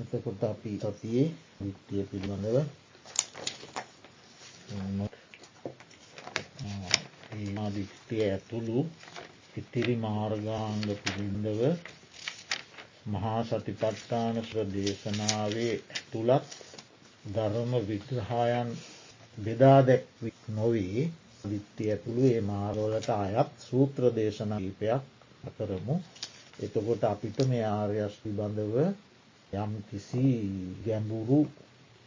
එතකොට අපි සතියේ විත්තිය පිළිබඳව ආදිත්‍යය ඇතුළු ඉතිරි මාර්ගාංග පිළිබඳව මහා සතිපට්ඨානශ්‍ර දේශනාවේ ඇතුළත් ධර්ම විග්‍රහායන් බෙදා දැක්වික් නොවේ විත්ති ඇතුළු ඒ මාරෝලට අයත් සූත්‍ර දේශන ීපයක් අකරමු එතකොට අපිට මේ ආර්යස් පිබඳව යම් කිසි ගැඹුරු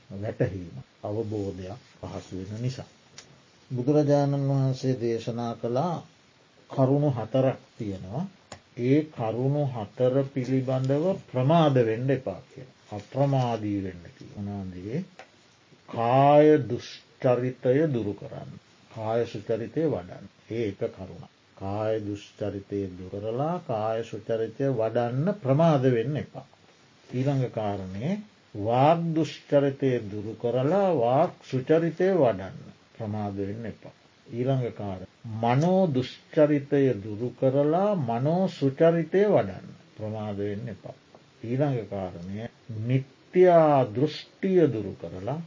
වැටහීම අවබෝධයක් පහසු වෙන නිසා. බුදුරජාණන් වහන්සේ දේශනා කළා කරුණු හතරක් තියෙනවා ඒ කරුණු හතර පිළිබඳව ප්‍රමාද වෙන්ඩ එපා කිය. අප්‍රමාදී වෙන්න උනාන්දේ කාය දුෂ්චරිතය දුරු කරන්න. කාය සුචරිතය වඩන්න ඒ එක කරුණ. කාය දුෂ්චරිතය දුරලා කාය සුචරිතය වඩන්න ප්‍රමාද වෙන්න එපා. ඊළඟ කාරණය වාග දුෂ්චරිතය දුරු කරලා වාක් සුචරිතය වඩන්න ප්‍රමාද වෙන්න එපා. ඊළඟ කාර. මනෝ දුෂ්චරිතය දුරු කරලා මනෝ සුචරිතය වඩන්න ප්‍රමාද වෙන්න එපා. ඊළඟ කාරණය නිත්‍යයා දෘෂ්ටිය දුරු කරලා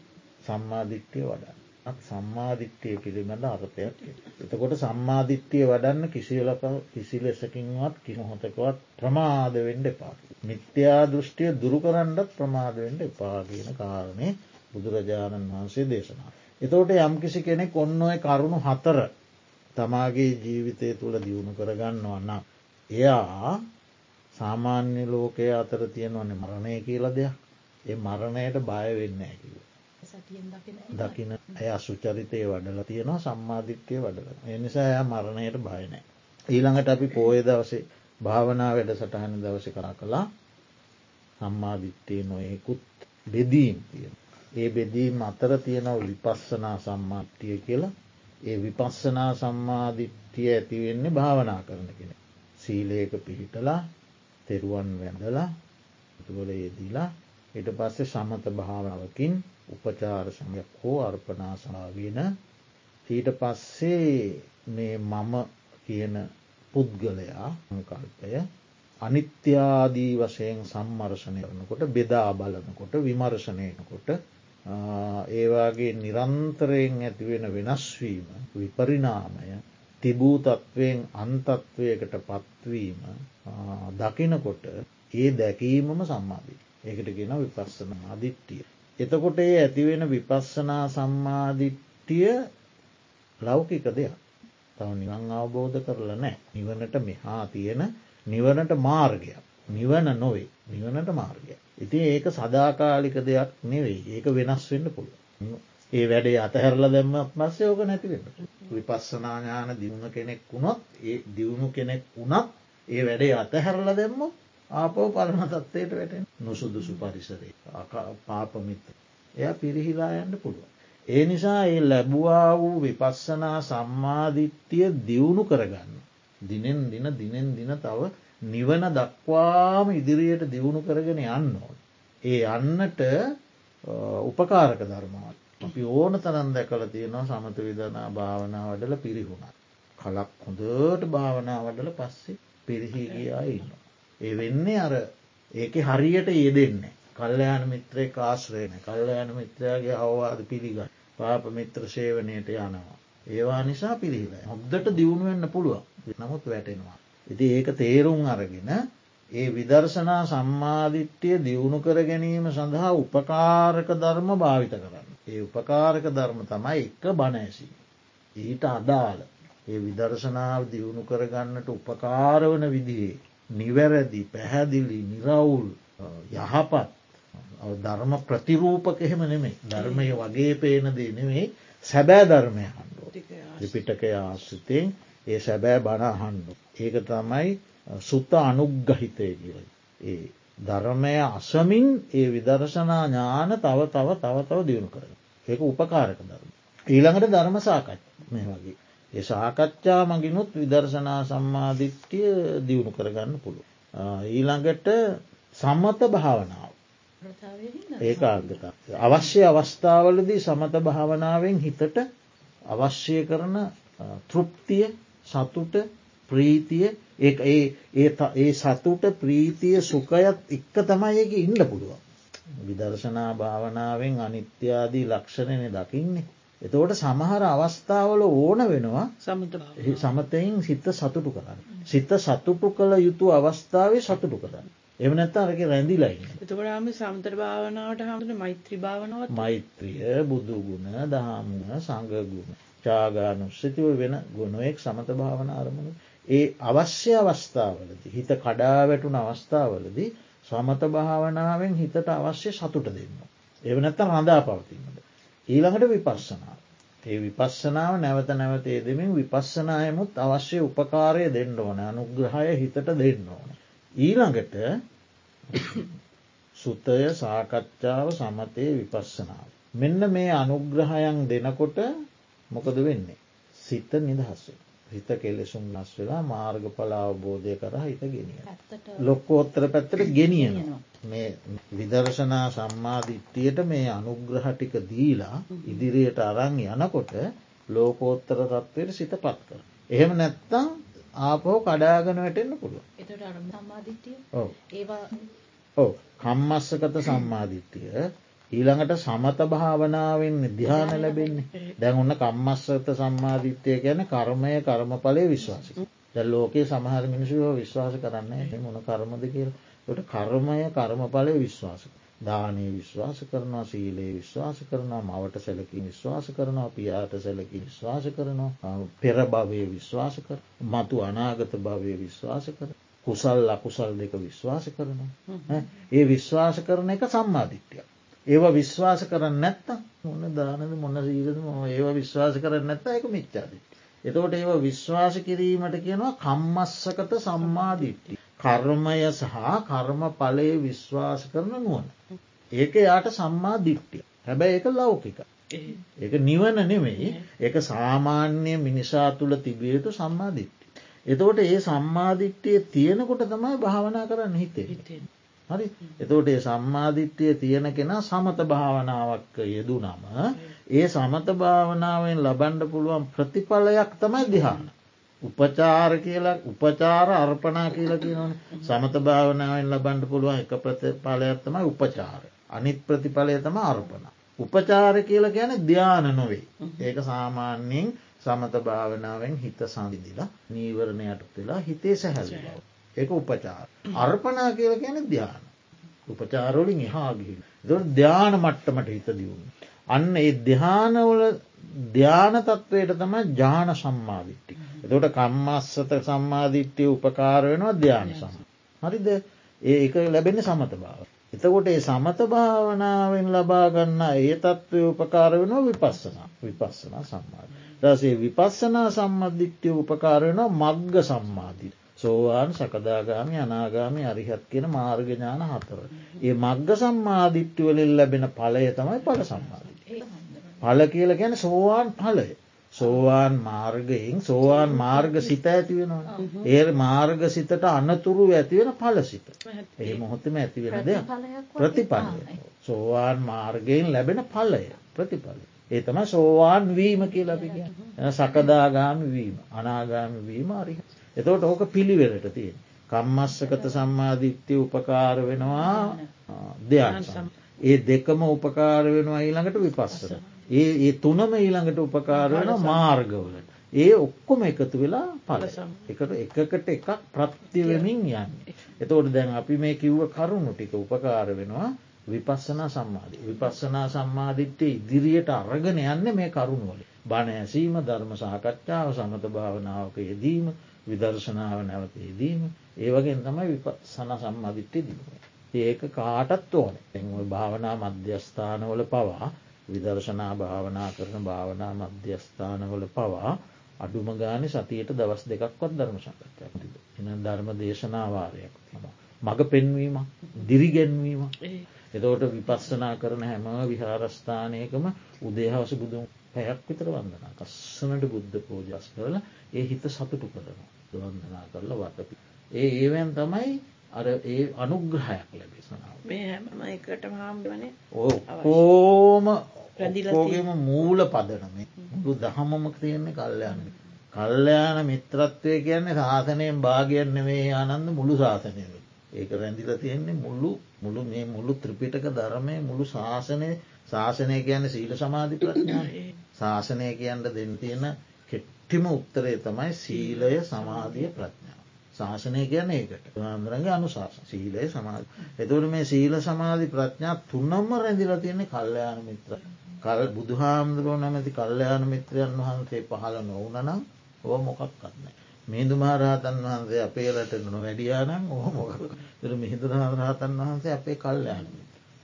සම්මාධිත්‍යය වඩන්න. සම්මාධිත්‍යය පිළිබඳ අර්ථයක්. එතකොට සම්මාධිත්‍යය වඩන්න කිසිලක කිසි ලෙසකින්වත් කිමහොතකවත් ප්‍රමාද වෙන්ඩ එපා. මිත්‍යා දෘෂ්ටිය දුරු කරන්නත් ප්‍රමාද වෙන්ඩ එපා කියන කාරණය බුදුරජාණන් වහන්සේ දේශනා. එතෝට යම්කිසි කෙනෙක් ඔන්න ඔය කරුණු හතර තමාගේ ජීවිතය තුළ දියුණු කරගන්නවන්න. එයා සාමාන්‍ය ලෝකය අතර තියෙනවන්න මරණය කියල දෙයක් ඒ මරණයට බය වෙන්න ඇකිව. දකින ඇය අසුචරිතය වඩල තියෙනවා සම්මාධිත්‍යය වඩල එනිසා එය මරණයට බයනෑ. ඊළඟට අපි පෝය දවසේ භාවනා වැඩ සටහන දවස කරා කළා සම්මාධිත්‍යය නොයෙකුත් බෙදීම් තියෙන. ඒ බෙදීම් අතර තියෙනව විපස්සනා සම්මාධ්‍යය කියලා ඒ විපස්සනා සම්මාධිත්‍යය ඇතිවෙන්නේ භාවනා කරන කෙන. සීලයක පිහිටලා තෙරුවන් වැඳලා තුවල යෙදිලා එට පස්සේ සමත භාවනාවකින් උපචාර සමයක් හෝ අර්පනාසාාවන ඊට පස්සේ මේ මම කියන පුද්ගලයා කල්පය අනිත්‍යාදී වශයෙන් සම්මර්ශණය කරනකොට බෙදා බලනකොට විමර්ශණයනකොට ඒවාගේ නිරන්තරයෙන් ඇතිවෙන වෙනස්වීම විපරිනාමය තිබූ තත්ත්වයෙන් අන්තත්වයකට පත්වීම දකිනකොට ඒ දැකීමම සම්මාධී ඒකට ගෙන විපස්සන අධිත්‍යය එතකොට ඒ ඇතිවෙන විපස්සනා සම්මාධිට්ටිය ලෞකික දෙයක් තව නිවන් අවබෝධ කරලා නෑ නිවනට මෙහා තියෙන නිවනට මාර්ගයක් නිවන නොවේ නිවනට මාර්ගය. ඉතින් ඒක සදාකාලික දෙයක් නෙවෙයි ඒක වෙනස් වෙන්න පුළුව. ඒ වැඩේ අතහැරල දැම්මත් මස්සේ ඕක නැතිවෙන්න. විපස්සනාඥාන දියුණ කෙනෙක් වුණොත් ඒ දියුණු කෙනෙක් වුණත් ඒ වැඩේ අතහැරල දැම්මොත් ආපෝ පරණ තත්වයට වැටෙන් නොසුදුසු පරිසරේ පාපමිත. එය පිරිහිලා යන්න පුළුව. ඒ නිසා ඒ ලැබවා වූ විපස්සනා සම්මාධිත්‍යය දියුණු කරගන්න. දිනෙන් දින දිනෙන් දින තව නිවන දක්වාම ඉදිරියට දියුණු කරගෙන යන්න ඕන. ඒ යන්නට උපකාරක ධර්මවත්. අපි ඕන තරන් දැකල තියෙනවා සමත විදනා භාවනා වඩල පිරිහුණ. කලක් හොඳට භාවනා වඩල පස්සේ පිරිහිගියා ඉන්නවා. ඒ වෙන්නේ අර ඒක හරියට යෙදෙන්නේ. කල්්‍යයාන මිත්‍රය කාශ්‍රයන කල්්‍යයාන මිත්‍රයාගේ අවවාද පිළිගන්න පාප මිත්‍ර සේවනයට යනවා. ඒවා නිසා පිළිහිලා හොද්දට දියුණුවෙන්න්න පුළුවන් නමුත් වැටෙනවා. ඉති ඒක තේරුම් අරගෙන ඒ විදර්ශනා සම්මාධිට්්‍යය දියුණු කර ගැනීම සඳහා උපකාරක ධර්ම භාවිත කරන්න. ඒ උපකාරක ධර්ම තමයි එක්ක බණඇසි. ඊට අදාළ ඒ විදර්ශනාව දියුණු කරගන්නට උපකාරවන විදිහේ නිවැරදි පැහැදිලි නිරවුල් යහපත් ධර්ම ප්‍රතිරූපක එහෙම නෙමේ ධර්මය වගේ පේනදේ නෙමේ සැබෑ ධර්මය හන්ඩෝ ත්‍රිපිටකය ආශ්‍රිතයෙන් ඒ සැබෑ බණහන්ඩු. ඒක තමයි සුත්ත අනුග්ගහිතය කියල. ඒ ධර්මය අසමින් ඒ විදර්ශනා ඥාන තව තව තව තව දියුණු කරන. ඒක උපකාරක ධර්ම. ඊළඟට ධර්ම සාකච් මේ වගේ. ඒ සාකච්ඡා මගිනුත් විදර්ශනා සම්මාධිත්‍යය දියුණු කරගන්න පුළුව. ඊළඟට සම්මත භාවනාව. ඒක අර්ගතා. අවශ්‍ය අවස්ථාවලදී සමත භාවනාවෙන් හිතට අවශ්‍ය කරන තෘප්තිය සතුට ප්‍රීතිය ඒ ඒ සතුට ප්‍රීතිය සුකයත් එක්ක තමයි එක ඉන්න පුළුවන්. විදර්ශනා භාවනාවෙන් අනිත්‍යාදී ලක්ෂණය දකින්නේ. එතෝට සමහර අවස්ථාවල ඕන වෙනවා සමතයෙන් සිත සතුටු කරන්න. සිත සතුටු කළ යුතු අවස්ථාවේ සතුටු කරන්න. එම නැත්ත අරක රැඳිලයි. එතකොටම සමතර භාවනාවට හමට මෛත්‍රී භාවනාව මෛත්‍රිය බුදුගුණ දහමුණ සංගගුණ චාගානුස්සතිව වෙන ගුණුවෙක් සමත භාවන අරමුණ. ඒ අවශ්‍ය අවස්ථාවලද හිත කඩා වැටුන අවස්ථාවලදී සමත භාවනාවෙන් හිතට අවශ්‍ය සතුට දෙන්න. එව නැත්තම් රඳා පවතින්නට. ඊළඟට විපස්සනාව. ඒ විපස්සනාව නැවත නැවතේ දෙමින් විපස්සනායමුත් අවශ්‍ය උපකාරය දෙන්න ඕන අනුග්‍රහය හිතට දෙන්න ඕන. ඊළඟට සුතය සාකච්ඡාව සමතය විපස්සනාව. මෙන්න මේ අනුග්‍රහයන් දෙනකොට මොකද වෙන්නේ. සිත නිදහස්සේ. හිත කෙලෙසුම් නස් වෙලා මාර්ග පලාවබෝධය කර හිත ගෙනිය. ලොක්කෝත්තර පැත්තට ගෙනියන මේ විදර්ශනා සම්මාධිත්‍යයට මේ අනුග්‍රහටික දීලා ඉදිරියට අරං යනකොට ලෝකෝත්තර තත්වයට සිත පත් කර. එහෙම නැත්තං ආපහෝ කඩාගන වැටෙන්න්න පුළුව ඕ කම්මස්සකත සම්මාධිත්‍යය ඊළඟට සමත භාවනාවෙන් ධ්‍යාන ලැබෙන්නේ. දැන් ඔන්න කම්මස්සත සම්මාධිත්‍යය ගැන කර්මය කර්මඵලය විශ්වාස දැ ලෝකයේ සමහර මිනිසුව විශ්වාස කරන්න මොන කර්මද කියල. ට කර්මය කර්මඵලය විශ්වාස. දානය විශ්වාස කරනවා සීලේ විශ්වාස කරනවා මවට සැලකි විශ්වාස කරනවා පියාට සැලකි විශ්වාස කරනවා පෙර භවය විශ්වාස කර මතු අනාගත භවය විශ්වාස කර කුසල් අකුසල් දෙක විශ්වාස කරනවා. ඒ විශ්වාස කරන එක සම්මාධිත්‍යයක් ඒව විශ්වාස කරන්න නැත්තම් මොන්න දානද මොන්න සීලද ඒව විශ්වාස කරන්න නැත්ත එක මිච්චාද. එතකොට ඒව විශ්වාස කිරීමට කියනවා කම්මස්සකත සම්මාධිට්ටි. කර්මය සහ කර්ම පලය විශ්වාස කරන නුවන. ඒක යාට සම්මා දිට්ටිය. හැබැයි ඒක ලෞකික. ඒක නිවන නෙමෙයි ඒක සාමාන්‍ය මිනිසා තුළ තිබියයුතු සම්මාධිට්ටි. එතකොට ඒ සම්මාධිට්ටිය තියෙනකොට තමයි භාවනා කරන්න හිතේ. හරි එතෝට ඒ සම්මාධිත්‍යය තියෙන කෙනා සමත භාවනාවක් යෙදු නම ඒ සමත භාවනාවෙන් ලබන්ඩ පුළුවන් ප්‍රතිඵලයක් තමයි දිහාන. උපචාර කියලා උපචාර අර්පනා කියලා කියනවන සමත භාවනාවෙන් ලබන්ඩ පුළුවන් එක ප්‍රතිඵලයක් තමයි උපචාර. අනිත් ප්‍රතිඵලය තම අර්පන. උපචාර කියලා ගැන ධ්‍යාන නොවේ. ඒක සාමාන්‍යයෙන් සමත භාවනාවෙන් හිත සඳදිලා නීවරණයට වෙලා හිතේ සැහැල් බව. ඒක උපචාර. අර්පනා කියල ගැන ධ්‍යාන. උපචාරෝලින් එහාගින්. දො ධ්‍යාන මට්ටමට හිත දියුණු. අන්න ඒ ධ්‍යානවල ධ්‍යාන තත්වයට තම ජාන සම්මාධිට්ටි. එතොට කම්මස්සත සම්මාධිට්්‍යය උපකාර වෙනවා ධ්‍යාන සම. හරිද ඒ එක ලැබෙන සමත භාව. එතකොට ඒ සමත භාවනාවෙන් ලබාගන්න ඒ තත්ත්වය උපකාර වෙනවා විපස්සනා විපස්සනා සම්මාධ. දසේ විපස්සනා සම්මධිට්්‍යය උපකාර වෙනවා මග්ග සම්මාධිට. සෝවාන් සකදාගාමි අනාගාමි අරිහත් කියෙන මාර්ගඥාන හතර. ඒ මග්ග සම්මාධිට්ටිවලින් ලැබෙන පලය තමයි පල සම්මාධි. පල කියල ගැන සෝවාන් පලය. සෝවාන් මාර්ගයෙන් සෝවාන් මාර්ග සිත ඇතිවෙනවා. ඒ මාර්ග සිතට අනතුරු ඇතිවෙන පල සිත. ඒ මොහොතම ඇතිවෙන දෙ ප්‍රතිපලය. සෝවාන් මාර්ගයෙන් ලැබෙන පලය ප්‍රතිපලය. ඒ තම සෝවාන් වීම කියලපි සකදාගාමි වීම අනාගාමි වීම අරිහ. එතවට ඕක පිළිවෙලට තියෙන. කම්මස්සකත සම්මාධිත්‍යය උපකාර වෙනවා දෙයන් ඒ දෙකම උපකාර වෙනවා ඊළඟට විපස්සර. ඒ ඒ තුනම ඊළඟට උපකාර වෙන මාර්ගවලට. ඒ ඔක්කොම එකතු වෙලා පලසම් එකට එකකට එකක් ප්‍රත්තිවෙමින් යන්න. එතෝට දැන් අපි මේ කිව්ව කරුණු ටික උපකාර වෙනවා විපස්සනා සම්මාධී. විපස්සනා සම්මාධිත්‍යය ඉදිරියට අරගෙන යන්න මේ කරුණුවල. බණ ඇසීම ධර්ම සාකච්ඡාව සමත භාවනාවක යෙදීම විදර්ශනාව නැවතේදීම ඒ වගේ තමයි සන සම්මධිට්ටි දීම. ඒක කාටත් ඕන එ භාවනා මධ්‍යස්ථානවල පවා විදර්ශනා භාවනා කරන භාවනා මධ්‍යස්ථානවල පවා අඩුම ගාන සතියට දවස් දෙකක්වත් ධර්ම සකච්ඡාතිද. එන ධර්ම දේශනාවාරයක් තම. මඟ පෙන්වීම දිරිගැන්වීම. එතෝට විපස්සනා කරන හැම විහාරස්ථානයකම උදේහවස බුදුන් පැයක් විතර වන්දනා කස්සනට බුද්ධ පෝජස් කරලා ඒ හිත සතුටු කරනවා. වන්දනා කරලා වටපි. ඒ ඒවැන් තමයි අර ඒ අනුග්‍රහයක් ලැබෙසනාව. මේ හැම එකට හාම්බනේ ඕකෝම රැදිලෝගේම මූල පදනම ගු දහමමක තියෙන්නේ කල්්‍යයන්න. කල්්‍යයාන මිත්‍රත්වය කියන්නේ සාසනයෙන් භාගයන්න මේ ආනන්ද මුළු ශාසනයව. ඒක රැඳිල තියෙන්නේ මුල්ලු මුළු මේ මුළු ත්‍රිපිටක ධර්මය මුළු ශාසනය ශාසනය කියන්න සීල සමාධි ප්‍රඥා ශාසනය කියන්න දෙන්න තියෙන කෙට්ටිම උත්තරේ තමයි සීලය සමාධිය ප්‍රඥා. ශාසනය කියන ඒකට ආන්දරගේ අනුශාස සීලය සමාධ. එතුට මේ සීල සමාධි ප්‍රඥා තුන්නම්ම රැඳිල තියෙන්නේ කල්්‍යයාන මිත්‍ර. කල් බුදුහාමුදුරුව නැමැති කල්්‍යයාන මිත්‍රයන් වහන්සේ පහළ නොවනනම් ඕ මොකක් කත්නෑ. මිහිදු මහරහතන් වහන්සේ අපේ රට නො වැඩියානම් ඕහ මොක මිහිදු රහතන් වහන්සේ අපේ කල්්‍යයාන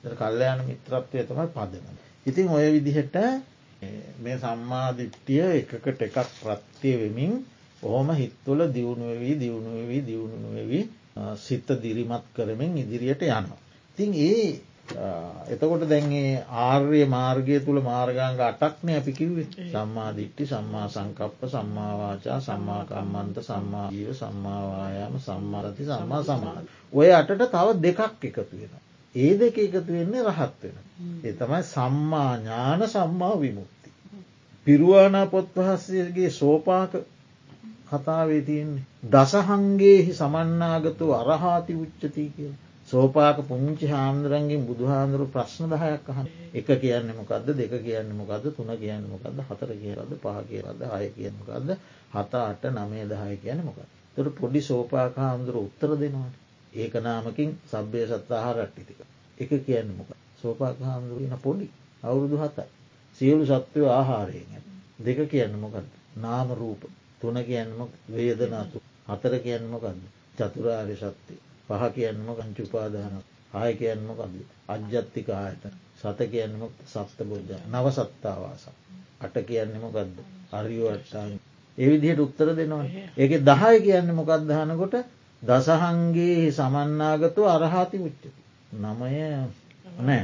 කල්්‍යයාන මිත්‍රත්වය තමයි පදන. ඉතින් ඔය විදිහට මේ සම්මාධිට්ටිය එකකට එකක් ප්‍රත්තිය වෙමින් ඔහොම හිත්තුල දියුණුවවී දියුණුවවී දියුණුවවී සිත දිරිමත් කරමින් ඉදිරියට යනවා. තින් ඒ එතකොට දැන්ගේ ආර්ය මාර්ගය තුළ මාර්ගංග අටක්නය අපි කිව්වේ සම්මාධිට්ටි සම්මා සංකප්ප සම්මාවාචා සම්මාකම්මන්ත සම්මාජීව සම්මාවායාම සම්මාරති සම්මා සමාධ. ඔය අටට තව දෙකක් එකතු වෙන. ඒ දෙක එකතු වෙන්නේ රහත් වෙන. ඒ තමයි සම්මා ඥාන සම්මා විමුක්ති. පිරුවානා පොත්වහස්සගේ සෝපාක කතාවේ තියෙන්නේ. දසහංගේහි සමන්නාගතු අරහාති උච්චති කිය. සෝපාක පුංචි හාමුදුරන්ගෙන් බුදුහාන්දුරු ප්‍රශ්න දහයක් අහන්. එක කියන්න මොකක්ද දෙක කියන්න මොකක්ද තුන කියන්න මොකක්ද හතර කියරද පහ කියරද අය කියන මොකක්ද හත අට නමේ දහය කියන මොකක් තොට පොඩි සෝපාක හාමුදුර උත්තර දෙනවාට ඒක නාමකින් සබ්‍යය සත්තාහාරට්ටිතික එක කියන්න මොක සෝපාක හාමුදුරන පොඩි අවුරුදු හතයි. සියලු සත්වය ආහාරයෙන් දෙක කියන්න මොකක්ද? නාම රූප. තුන කියන්නම වේදනාතු හතර කියන්න මොකක්ද? චතුරාර්ය සත්‍යය පහ කියන්නම කංචුපාදාන ආය කියන්නම කද අජ්‍යත්තික ආයත සත කියන්නම සප්ත බෝජ නව සත්තාවාස. අට කියන්නම ගදද අරියෝට්ටායි ඒවිදිහට උත්තර දෙනවා ඒක දහය කියන්න මොකක්දහනකොට දසහන්ගේ සමන්නාගතු අරහාති උච්චති නමය නෑ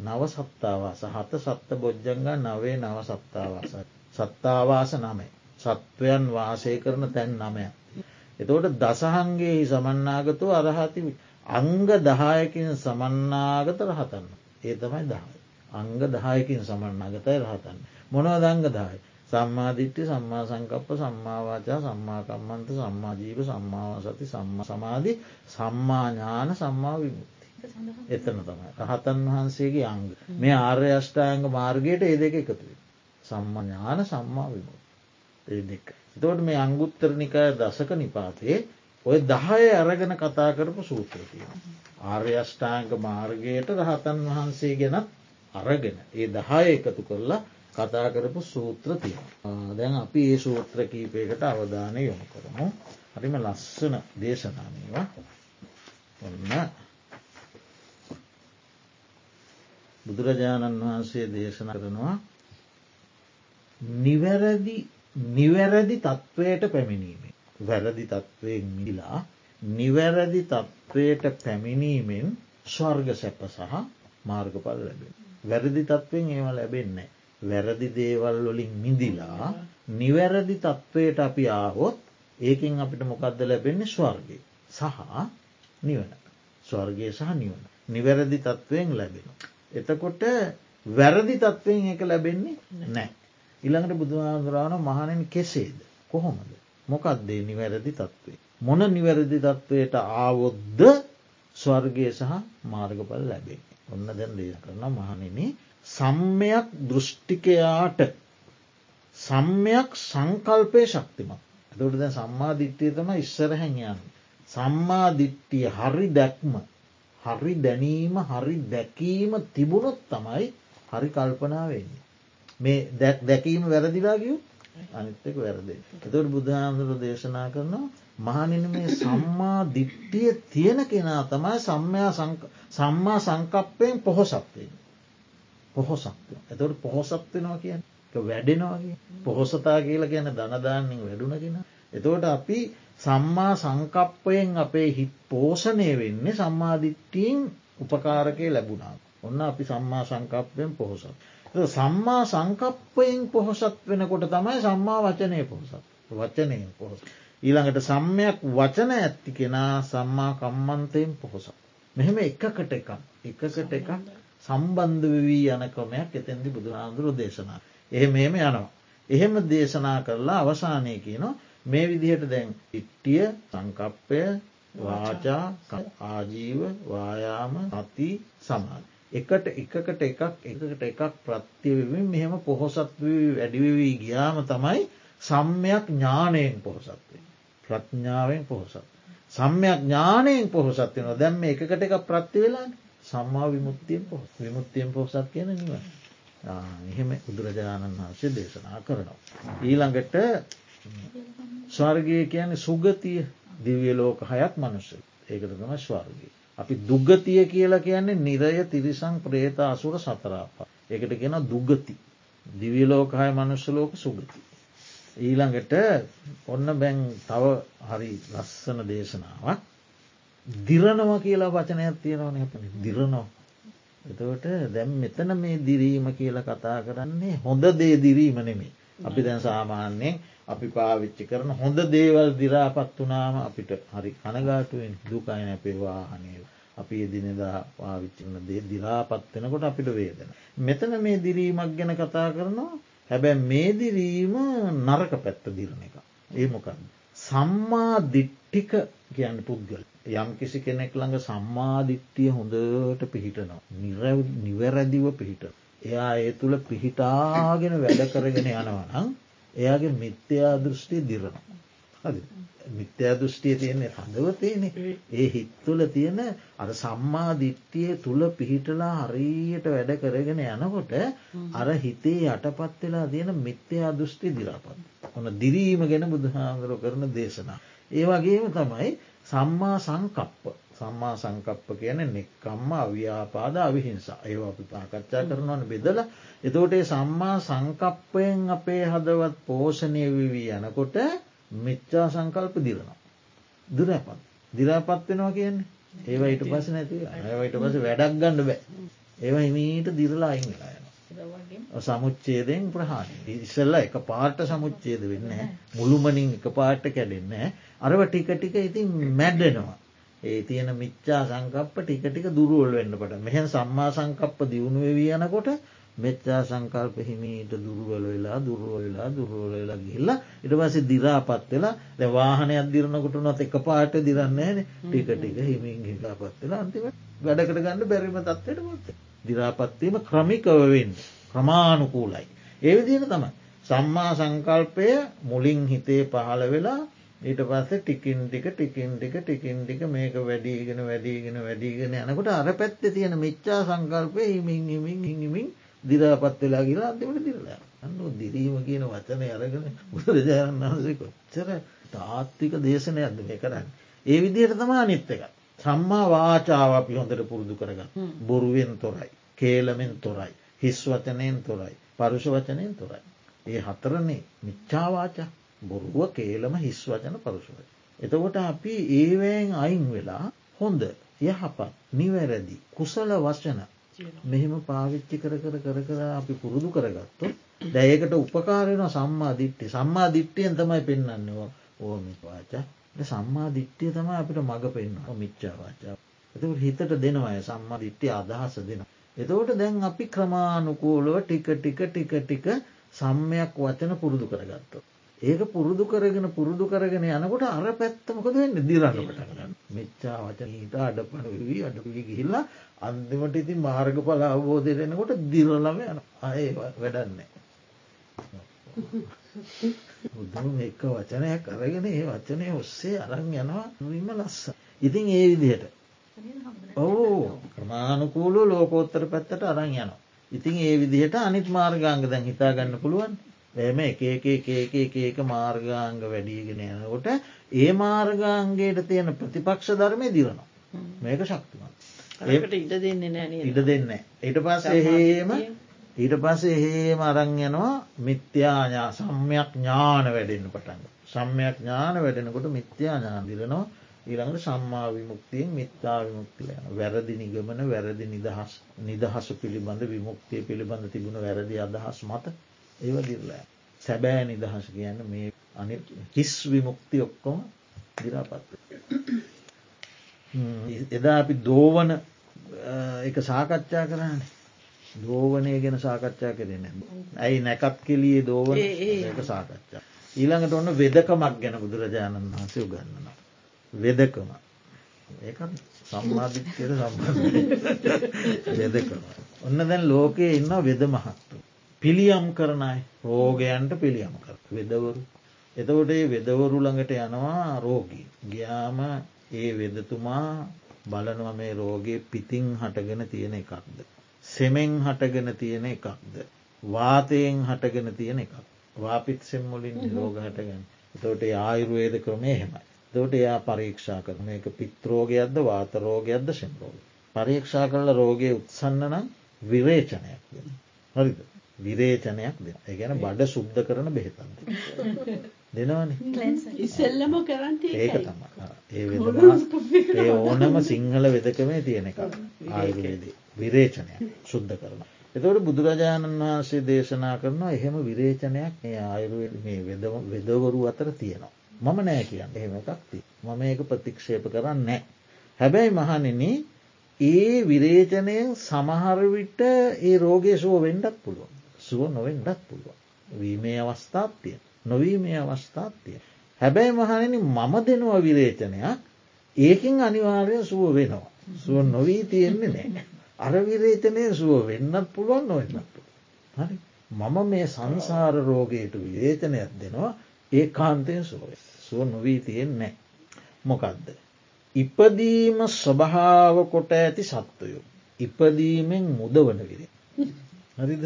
නව සත්තාවාස හත සත්ත බොජ්ජංගා නවේ නව සත්තාවාස සත්තාවාස නමේ සත්වයන් වාසය කරන තැන් නමයක් එතවට දසහන්ගේ සමන්නාගතු අරහති අංග දහයකින් සමන්නාගත රහතන්න. ඒ තමයි දහයි. අංග දහයකින් සමන්නාගතයි රහතන්න. මොනව දංග දායි. සම්මාධිට්ටි සම්මා සංකප්ප සම්මාවාචා සම්මාකම්මන්ත සම්මාජීව සම්මාව සති සම්ම සමාධි සම්මාඥාන සම්මා විමුක්ති. එතන තමයි. රහතන් වහන්සේගේ අංග මේ ආර්ය අෂ්ඨාංග මාර්ගයට ඒ දෙක එකතුවේ. සම්මඥාන සම්මා විමුක්ති. ඒ දෙක. තෝට මේ අංගුත්තරනිකය දසක නිපාතේ ඔය දහය අරගෙන කතා කරපු සූත්‍රතිය. ආර්යෂ්ඨාංක මාර්ගයට රහතන් වහන්සේ ගැනත් අරගෙන ඒ දහය එකතු කරලා කතා කරපු සූත්‍රතිය. දැන් අපි ඒ සූත්‍ර කීපයකට අවධානය යොමු කරමු. හරිම ලස්සන දේශනාමවා ඔන්න බුදුරජාණන් වහන්සේ දේශන කරනවා නිවැරදි නිවැරදි තත්ත්වයට පැමිණීමෙන්. වැරදි තත්ත්වයෙන් මිලා නිවැරදි තත්ත්වයට පැමිණීමෙන් ස්වර්ග සැප සහ මාර්ගපල් ලැබෙන. වැරදි තත්ත්වෙන් ඒව ලැබෙන්නේ. වැරදි දේවල් වලින් මිදිලා නිවැරදි තත්ත්වයට අපි ආහොත් ඒකින් අපිට මොකක්ද ලැබෙන්නේ ස්වර්ගය සහ නිවන. ස්වර්ගය සහ නිවන. නිවැරදි තත්ත්වයෙන් ලැබෙන. එතකොට වැරදි තත්ත්වයෙන් එක ලැබෙන්නේ නෑ. ඉළඟට බුදුහාදුරාණ මහනෙන් කෙසේද. කොහොමද. මොකක්දේ නිවැරදි තත්වේ. මොන නිවැරදි තත්ත්වයට ආවොද්ද ස්වර්ගය සහ මාර්ගපල ලැබේ. ඔන්න දැන් දේ කරන මහනෙන සම්මයක් දෘෂ්ටිකයාට සම්මයක් සංකල්පය ශක්තිමත්. ඇතට දැ සම්මාධිට්්‍යය තම ඉස්සරහැඥයන්. සම්මාධිට්ටිය හරි දැක්ම හරි දැනීම හරි දැකීම තිබුණොත් තමයි හරි කල්පනාවෙන්නේ. මේ දැකීම වැරදිලාගිය අනිත්තක වැරදේ. එතවට බුදුහාමුදුර දේශනා කරනවා මහනින මේ සම්මා දිට්ටිය තියෙන කෙනා තමයි සම්මයා සම්මා සංකප්පයෙන් පොහොසත්වයෙන්. පොහොසත්ව. එතවට පොහොසත් වෙනවා කියෙන් වැඩෙනවාගේ පොහොසතා කියලා කියන දනදාන්නින් වැඩුණගෙන. එතවට අපි සම්මා සංකප්පයෙන් අපේ හිත් පෝෂණය වෙන්නේ සම්මාධිට්ටීන් උපකාරකය ලැබුණා. ඔන්න අපි සම්මා සංකප්පයෙන් පොහොසත්. සම්මා සංකප්පයෙන් පොහොසත් වෙනකොට තමයි සම්මා වචනය පොහොසත් වචනය පොහොස. ඊළඟට සම්මයක් වචන ඇත්ති කෙනා සම්මා කම්මන්තයෙන් පොහොසත්. මෙහෙම එකකට එක එකකට එක සම්බන්ධ වී යන ක්‍රමයක් එතැදි බුදුහාන්දුරු දේශනා. එහෙම එහෙම යනවා. එහෙම දේශනා කරලා අවසානය කියන මේ විදිහට දැන් ඉට්ටිය සංකප්පය වාචා ආජීව වායාම අති සමාන. එකට එකකට එකක් එකකට එකක් ප්‍රත්තිවමින් මෙහෙම පොහොසත් වැඩිවවී ගියාම තමයි සම්මයක් ඥානයෙන් පොහොසත්වේ. ප්‍රඥාවෙන් පොහොසත්. සම්මයක් ඥානයෙන් පොහොසත් වෙන දැම්ම එකකට එක ප්‍රත්ති වෙලාන සම්මා විමුත්තියෙන් පොහ විමුත්තියෙන් පොහොසත් කියන නිව. එහෙම බුදුරජාණන් වහන්සේ දේශනා කරනවා. ඊළඟට ස්වර්ගය කියන සුගතිය දිවිය ලෝක හයක් මනුස්ස ඒකට තම ස්වර්ගී. අපි දුගතිය කියලා කියන්නේ නිරය තිරිසං ප්‍රේත අසුර සතරාපා. ඒකට කියෙන දුගති. දිවියලෝකහය මනුස්සලෝක සුගති. ඊළඟට ඔන්න බැන් තව හරි ලස්සන දේශනාවක් දිරනව කියලා වචනයක් තියෙනවන හැපන දිරනෝ. එතවට දැම් මෙතන මේ දිරීම කියලා කතා කරන්නේ හොඳ දේ දිරීම නෙමේ. අපි දැන් සාමාන්‍යයෙන් අපි පාවිච්චි කරන හොඳ දේවල් දිරාපත් වනාම අපිට හරි කනගාටුවෙන් දුකයි නැපේ වාහනය අපි එදිනෙදා පාවිච්චින දේ දිරාපත්වෙනකොට අපිට වේදන. මෙතන මේ දිරීමක් ගැන කතා කරනවා හැබැ මේ දිරීම නරක පැත්ත දිරණ එක. ඒ මොකක්ද. සම්මා දිට්ටික කියන්න පුද්ගල. යම් කිසි කෙනෙක් ළඟ සම්මාධිට්ටිය හොඳට පිහිටනවා. නිවැරදිව පිහිට. එයා ඒ තුළ පිහිටාගෙන වැඩ කරගෙන යනවනම් එයාගේ මිත්‍යයා දෘෂ්ටි දිරනවා. හරි. මිත්‍යා දෘෂ්ටිය තියෙන්නේ හඳවතේන ඒ හිත්තුල තියෙන අර සම්මා දිට්ටිය තුළ පිහිටලා හරියට වැඩ කරගෙන යනකොට අර හිතේ යටපත් වෙලා තියෙන මිත්‍යයා දෘෂ්ටි දිරාපත්. ඔන දිරීම ගැන බුදුහාන්දුර කරන දේශනා. ඒ වගේම තමයි සම්මා සංකප්ප. සම්මා සංකප්ප කියන නෙක්කම්ම අව්‍යාපාද අවිහිංසා. ඒවා අපි පාකච්ඡා කරනවන බෙදල. එතෝටේ සම්මා සංකප්පයෙන් අපේ හදවත් පෝෂණය විවී යනකොට මිච්චා සංකල්ප දිරනවා. දුරපත්. දිරාපත් වෙනවා කියන්නේ? ඒවා ඊට පස නැති ඒවට පස වැඩක් ගන්න බෑ. ඒවා හිමීට දිරලා අයිංලා යන සමුච්චේදයෙන් ප්‍රහාණ ඉස්සල්ල එක පාට සමුච්චේද වෙන්න මුළුමනින් එක පාට කැඩෙන්න අරව ටික ටික ඉතින් මැඩ්ඩෙනවා ඒ තියෙන මිච්චා සංකප්ප ටික ටික දුරුවල් වෙන්නට මෙහැන් සම්මා සංකප්ප දියුණු වෙවී යනකොට මෙච්චා සංකල්ප හිමීට දුරුවල වෙලා දුරුව වෙලා දුරුවල වෙලා ගිල්ලා ඉට පස දිරාපත් වෙලා ද වාහනයක් දිරනකොට නොත් එක පාට දිරන්නේන ටික ටික හිමින් හිලාපත් වෙලා අන්තිම වැඩකට ගන්න බැරිම තත්වට මොත් දිරාපත්වීම ක්‍රමිකවවෙන්න ක්‍රමාණුකූලයි. ඒවිදින තමයි. සම්මා සංකල්පය මුලින් හිතේ පහළ වෙලා ඊට පස්සේ ටිකින් ටික ටිකින් ටික ටිකින් ටික මේක වැඩීගෙන වැඩීගෙන වැඩීගෙන යනකොට අර පැත්ත තියෙන මිච්චා සංකල්පය හිමින් හිමින් හිමින් දිරාපත් වෙලා කියලා අන්තිමට දිරලා අන්නු දිරීම කියන වචනය අරගෙන බුදුරජාණන් වහන්සේ කොච්චර තාත්තික දේශනය අද මේ කරන්න. ඒ විදියට තමා නිත්ත එක. සම්මා වාචාව අපි හොඳට පුරුදු කරගන්න. බොරුවෙන් තොරයි. කේලමෙන් තොරයි. හිස් වචනයෙන් තොරයි. පරුෂ වචනයෙන් තොරයි. ඒ හතරනේ මිච්චාවාචා බොරුව කේලම හිස් වචන පරුෂවයි. එතකොට අපි ඒවෑන් අයින් වෙලා හොඳ යහපත් නිවැරදි කුසල වශන මෙහෙම පාවිච්චි කර කර කර කර අපි පුරුදු කරගත්තු දැයකට උපකාරයන සම්මා දිට්ටි සම්මා දිට්ටියෙන් තමයි පෙන්න්නන්නවා ඕමිවාචා සම්මා දිට්ටිය තම අපිට මඟ පෙන්න්න මිච්චාවාචා එතකට හිතට දෙනවය සම්මා දිට්ටිය අදහස දෙන. එතවට දැන් අපි ක්‍රමානුකූලව ටික ටික ටික ටික සම්මයක් වචන පුරුදු කරගත්තු. ඒක පුරුදු කරගෙන පුරුදු කරගෙන යනකොට අර පැත්තමකද වෙන්න දිරන්න පටගන්න මෙච්චා වචන හිට අඩපන වී අඩපී ගිහිල්ලා අන්තිමට ඉතින් මාර්ග පල අවබෝධය දෙනකොට දිරලම යන අය වැඩන්නේ. බුදුම එක වචනයක් අරගෙන ඒ වචනය ඔස්සේ අරං යනවා නොවීම ලස්ස. ඉතින් ඒ විදිහට. ඔවු ක්‍රමාණුකූලු ලෝකෝත්තර පැත්තට අරං යනවා. ඉතින් ඒ විදිහට අනිත් මාර්ගංග දැන් හිතාගන්න පුළුවන් එම එක එක එක එක එක මාර්ගාංග වැඩීගෙන යනකොට ඒ මාර්ගාන්ගේට තියෙන ප්‍රතිපක්ෂ ධර්මය දිරනවා. මේක ශක්තිමත්. ඒකට ඉඩ දෙන්නේ නෑ ඉඩ දෙන්න. ඊට පස්ස එහෙම ඊට පස්ස එහෙම අරං යනවා මිත්‍යාඥා සම්යක් ඥාන වැඩෙන්න්න පටන්ග. සම්යක් ඥාන වැඩෙනකොට මිත්‍යා ඥාන දිරනවා ඊළඟට සම්මා විමුක්තියෙන් මිත්තා විමුක්තිය යන වැරදි නිගමන වැරදි නිදහස් නිදහසු පිළිබඳ විමුක්තිය පිළිබඳ තිබුණ වැරදි අදහස් මත ඒව දිරලා. සැබෑ නිදහස කියන්න මේ අනි හිස් විමුක්ති ඔක්කොම දිරාපත්. එදා අපි දෝවන එක සාකච්ඡා කරන්න දෝවනය ගැන සාකච්ඡා කරන ඇයි නැකත් කෙලියේ දෝවන එක සාකච්ඡා. ඊළඟට ඔන්න වෙදකමක් ගැන බුදුරජාණන් වහන්සේ උගන්නන. වෙදකම ඒක සම්මාධිත්‍යයට සම්බන්ධ වෙදකම. ඔන්න දැන් ලෝකයේ ඉන්න වෙද මහත්තු. පිළියම් කරනයි රෝගයන්ට පිළියම් කර වෙදවරු. එතකොට ඒ වෙදවරු ළඟට යනවා රෝගී. ගයාම ඒ වෙදතුමා බලනව මේ රෝගේ පිතිං හටගෙන තියෙන එකක්ද. සෙමෙන් හටගෙන තියෙන එකක්ද. වාතයෙන් හටගෙන තියෙන එකක්. වාපිත් සෙම්මුලින් රෝග හටගන්න. තොට ආයුර්වේද ක්‍රමය හෙමයි. දොට එයා පරීක්ෂා කරන එක පිත්‍රෝගයක්ද වාතරෝගයක්ද සෙම්රෝග. පරීක්ෂා කරල රෝගය උත්සන්න නම් විරේචනයක් දෙන. හරිද විරේචනයක් දෙන ඒගැන බඩ සුද්ධ කරන බෙහෙතන්ද. දෙනවන. ඉස්සෙල්ලම කරන්න ඒක තම ඒ ඒ ඕනම සිංහල වෙදකමේ තියෙන එක ආයුර්වේදී. විරේචනය සුද්ධ කරන. එතවට බුදුරජාණන් වහන්සේ දේශනා කරනවා එහෙම විරේචනයක් ඒ ආයුර්වේද මේ වෙදවරු අතර තියෙනවා. මම නෑ කියන්න. එහෙම එකක්ති මම ඒක ප්‍රතික්ෂේප කරන්න නෑ. හැබැයි මහනෙන ඒ විරේචනයෙන් සමහරවිට ඒ රෝගය සුව වෙන්ඩත් පුළුවන්. සුව නොවෙන්ඩත් පුළුවන්. වීමේ අවස්ථාත්තිය නොවීමේ අවස්ථාත්තිය. හැබැයි මහනෙන මම දෙනවා විරේචනයක් ඒකින් අනිවාර්ය සුව වෙනවා. සුව නොවී තියෙන්නේ නෑ. අර විරේචනය සුව වෙන්නත් පුළුවන් නොවෙන්නත් හරි මම මේ සංසාර රෝගයට විවේචනයක් දෙනවා ඒ කාන්තයෙන් සුවේ සුව නොවී තියෙන්නේ මොකක්ද. ඉපදීම ස්වභාව කොට ඇති සත්වයෝ. ඉපදීමෙන් මුදවන විරේ. හරිද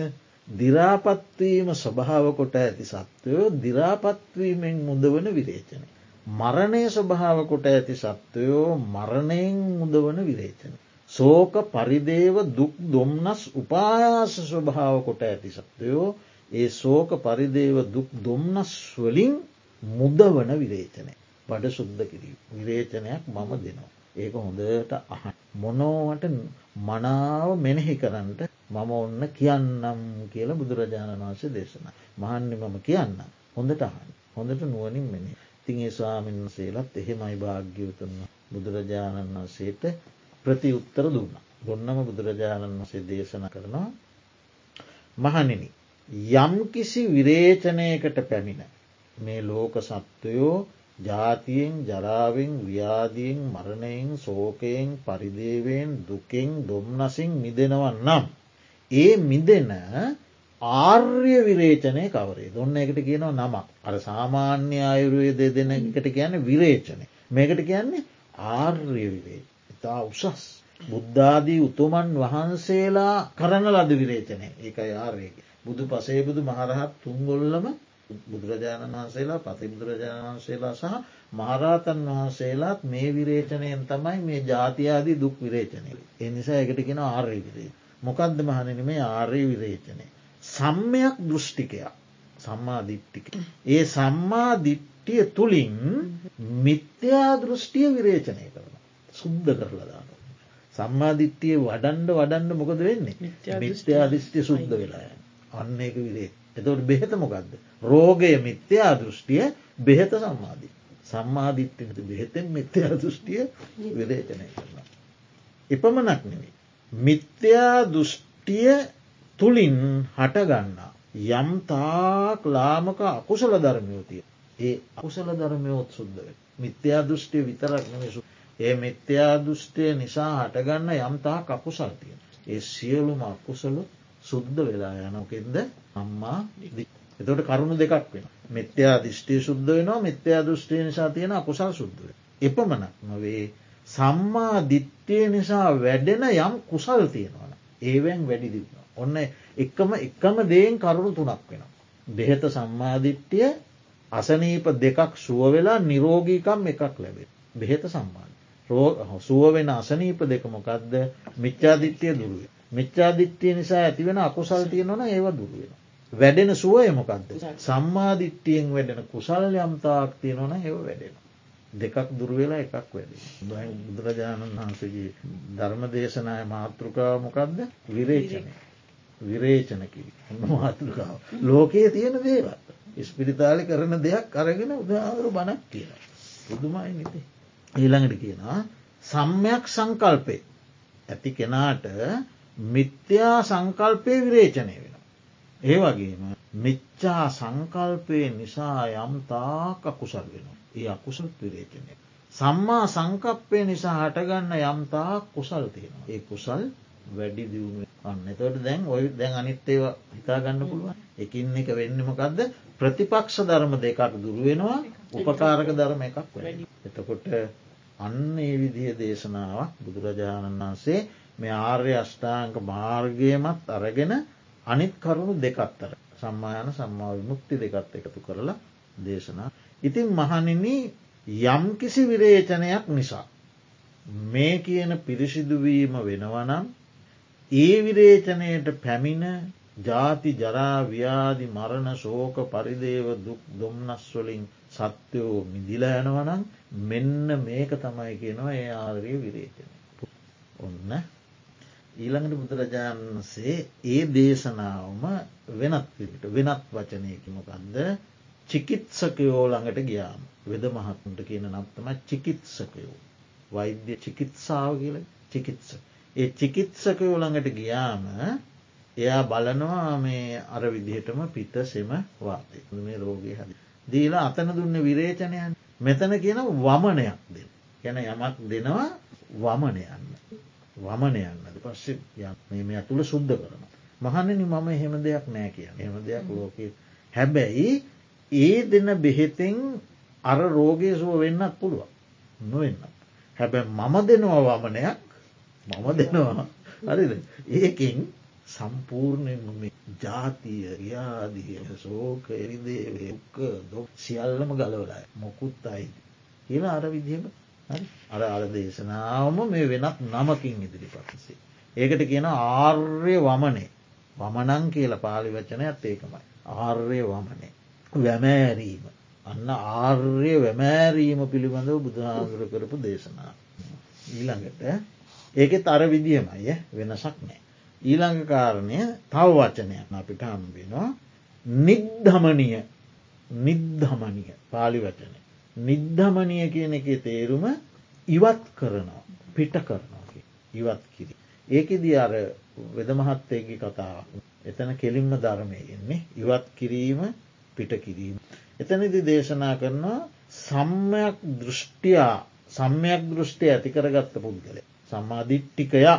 දිරාපත්වීම ස්වභාව කොට ඇති සත්වයෝ දිරාපත්වීමෙන් මුදවන විරේචනය. මරණය ස්වභාව කොට ඇති සත්වයෝ මරණයෙන් මුදවන විරේචන. සෝක පරිදේව දුක් දොම්නස් උපායාස ස්වභාව කොට ඇති සත්වයෝ ඒ සෝක පරිදේව දුක් දොම්නස් වලින් මුදවන විරේචනය බඩ සුද්ද කිරීම විරේචනයක් මම දෙනවා. ඒක හොඳට අහ මොනෝවට මනාව මෙනෙහි කරන්නට මම ඔන්න කියන්නම් කියලා බුදුරජාණන් වහන්සේ දේශන. මහන්නේ මම කියන්න හොඳට අහන් හොඳට නුවනින් මෙනෙ තින් ඒ ස්වාමීන් සේලත් එහෙමයි භාග්‍යවතුන්න බුදුරජාණන් වන්සේට ප්‍රති උත්තර දුන්න. ගොන්නම බුදුරජාණන් වසේ දේශන කරනවා මහනිනි. යම් කිසි විරේචනයකට පැමිණ මේ ලෝක සත්වයෝ ජාතියෙන් ජරාවෙන් ව්‍යාදියෙන් මරණයෙන් සෝකයෙන් පරිදේවෙන් දුකෙන් දොම්නසින් මිදෙනවන් නම්. ඒ මිදෙන ආර්ය විරේචනය කවරේ දොන්න එකට කියනව නමක් අර සාමාන්‍ය අයුරුවේ දෙදෙන එකට කියන්න විරේචනය මේකට කියන්නේ ආර්ය විරේච ඉතා උසස් බුද්ධාදී උතුමන් වහන්සේලා කරන ලද විරේචනය ඒක යාරයක. බුදු පසේබුදු මහරහත් තුන්ගොල්ලම බුදුරජාණන් වහන්සේලා පති බුදුරජාණන් වහන්සේලා සහ මහරාතන් වහන්සේලාත් මේ විරේචනයෙන් තමයි මේ ජාතියාදී දුක් විරේචනය. එනිසා එකට කෙන ආර්ය විරේ. මොකක්ද මහනන මේ ආර්ය විරේචනය. සම්මයක් දෘෂ්ටිකයක් සම්මාධිට්ටික. ඒ සම්මාධිට්ටිය තුළින් මිත්‍යා දෘෂ්ටිය විරේචනය කරන. සුද්ධ කරලා දාන. සම්මාධිත්‍යය වඩන්ඩ වඩන්ඩ මොකද වෙන්නේ මිත්‍යා දෘෂ්ටිය සුද්ධ වෙලා අන්න එක විරේ. එතවට බෙහෙත මොකක්ද. රෝගය මිත්‍යා දෘෂ්ටිය බෙහෙත සම්මාධී. සම්මාධිත්‍යනට බෙහෙතෙන් මිත්‍යා දෘෂ්ටිය විරේචනය කරනවා. එපමනක් නෙවේ. මිත්‍යා දෘෂ්ටිය තුළින් හටගන්නා. යම් තාක් ලාමක අකුසල ධර්මයෝතිය. ඒ අකුසල ධර්මයෝත් සුද්ධව. මිත්‍යා දෘෂ්ටිය විතරක් නමිසු ඒ මිත්‍යා දෘෂ්ටය නිසා හටගන්න යම්තා කකුසල්තිය. ඒ සියලුම අකුසලු සුද්ධ වෙලා යනොකෙන්ද අම්මා එතට කරුණු දෙකක් වෙන. මිත්‍යා දිෂ්ටිය සුද්ධ වෙනවා මිත්‍යා දෘෂ්ටිය නිසා තියෙන අකුසල් සුද්ධුව. එපමණක් නොවේ සම්මා දිට්ටිය නිසා වැඩෙන යම් කුසල් තියෙනවන. ඒවැන් වැඩිදින්න. ඔන්න එකම එකම දේෙන් කරුණු තුනක් වෙන. බෙහෙත සම්මාධිට්ටිය අසනීප දෙකක් සුව වෙලා නිරෝගීකම් එකක් ලැබේ. බෙහෙත සම්මාධ. සුව වෙන අසනීප දෙක මොකක්ද මිච්චාදිත්‍යය දුරුවේ. මිච්චාදිත්‍යය නිසා ඇතිවෙන අකුසල් තියෙනවන ඒව දුරුවෙන. වැඩෙන සුවය මොකක්ද. සම්මාධිට්ටියෙන් වැඩෙන කුසල් යම්තාක් තියෙනවන ඒව වැඩෙන. දෙකක් දුරුවෙලා එකක් වැඩි. බුදුරජාණන් වහන්සගේ ධර්ම දේශනය මාතෘකාව මොකක්ද විරේචනය. විරේචන කිරි මාතෘකාව. ලෝකයේ තියෙන දේව. ඉස්පිරිතාලි කරන දෙයක් අරගෙන උදාවරු බණක් කියන. පුදුමයි නිතේ. ඊළඟට කියනවා සම්මයක් සංකල්පය ඇති කෙනාට මිත්‍යා සංකල්පය විරේචනය වෙන. ඒ වගේම මිච්චා සංකල්පය නිසා යම් තාක් අකුසල් වෙන. ඒ අකුසල් විරේචනය. සම්මා සංකප්පය නිසා හටගන්න යම්තා කුසල් තියෙන. ඒ කුසල් වැඩි දියුණු අන්න තොට දැන් ඔය දැන් අනිත්තේව හිතාගන්න පුළුවන් එකින් එක වෙන්නමකක්ද ප්‍රතිපක්ෂ ධර්ම දෙකක් දුරුවෙනවා උපකාරක ධර්ම එකක් වැඩි. එතකොට අන්න ඒ විදිහ දේශනාවක් බුදුරජාණන් වහන්සේ මේ ආර්ය අෂ්ඨාංක මාර්ගයමත් අරගෙන අනිත් කරුණු දෙකත්තර සම්මායන සම්මාව මුක්ති දෙකත් එකතු කරලා දේශනා. ඉතින් මහනින යම්කිසි විරේචනයක් නිසා. මේ කියන පිරිසිදුවීම වෙනවනම් ඒ විරේචනයට පැමිණ ජාති ජරා ව්‍යාදි මරණ ශෝක පරිදේව දුක් දුම්නස්වලින් සත්‍යයෝ මිදිලා යනවනම් මෙන්න මේක තමයි කියනවා ඒ ආරය විරේචනය. ඔන්න ඊළඟට බුදුරජාණන්සේ ඒ දේශනාවම වෙනත් පිට වෙනත් වචනයකිමකන්ද චිකිත්සකයෝ ළඟට ගියාම වෙද මහත්මට කියන නත්තම චිකිත්සකයෝ වෛද්‍ය චිකිත්සාව කියල චිකිත්ස. ඒ චිකිත්සකයෝ ළඟට ගියාම එයා බලනවා මේ අර විදිහටම පිත සෙම වාතය මේ රෝගය හද. දීලා අතන දුන්න විරේචනයන් මෙතන කියන වමනයක් දෙ. ගැන යමක් දෙනවා වමනයන්න. වමනයන්නද පස්සේ මේ ඇතුළ සුද්ධ කරන. මහන්නනි මම එහෙම දෙයක් නෑ කිය එහම දෙයක් ලෝක හැබැයි ඒ දෙන බෙහෙතෙන් අර රෝගය සුව වෙන්නත් පුළුවන් නොවෙන්න. හැබැ මම දෙනවා වමනයක් මම දෙනවා හරිද ඒකින් සම්පූර්ණයෙන්ම ජාතිය යාදිය සෝක එරිදේ එක්ක දො සියල්ලම ගලවලයි මොකුත් අයි කියලා අර විදිහම අර අර දේශනාවම මේ වෙනත් නමකින් ඉදිරි පත්සේ. ඒකට කියන ආර්ය වමනේ වමනං කියල පාලි වචනයත් ඒකමයි. ආර්ය වමනේ. වැමෑරීම. අන්න ආර්ය වැමෑරීම පිළිබඳව බුදුහාදුර කරපු දේශනා. ඊළඟට ඒකෙත් අර විදිහමයි වෙනසක් නෑ. ඊළඟ කාරණය තව වචනයක් අපිට හම්බෙනවා නිද්ධමනිය නිද්ධමනිය පාලි වචනය. නිද්ධමනය කියන එක තේරුම ඉවත් කරනවා පිට කරනවා ඉවත් කිරි. ඒකෙද අර වෙදමහත්තයගේ කතාවක්. එතන කෙලින්ම ධර්මය එන්නේ ඉවත් කිරීම පිට කිරීම. එතනදි දේශනා කරනවා සම්මයක් දෘෂ්ටියා සම්මයක් දෘෂ්ටිය ඇතිකරගත්ත පුද්ගල. සම්මාධිට්ටිකයා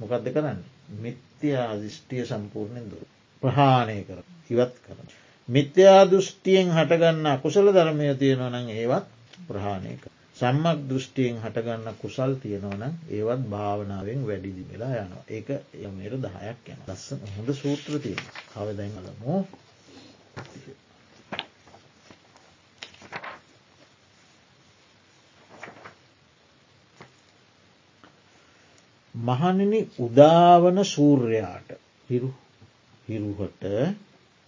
මොකක්ද කරන්න. මිත්‍යයා දිෂ්ටිය සම්පූර්ණයෙන් දුර. ප්‍රහාණය කර ඉවත් කරන. මිත්‍යා දෘෂ්ටියෙන් හටගන්න කුසල ධර්මය තියෙනවනං ඒවත් ප්‍රහාණය කර. සම්මක් දෘෂ්ටියෙන් හටගන්න කුසල් තියෙනවනම් ඒවත් භාවනාවෙන් වැඩිදි වෙලා යනවා ඒක යමේර දහයක් යන ලස්ස හොඳ සූත්‍ර තියෙන කවදැන්ලමෝ මහනිනි උදාවන සූර්යාට හිරු හිරුහට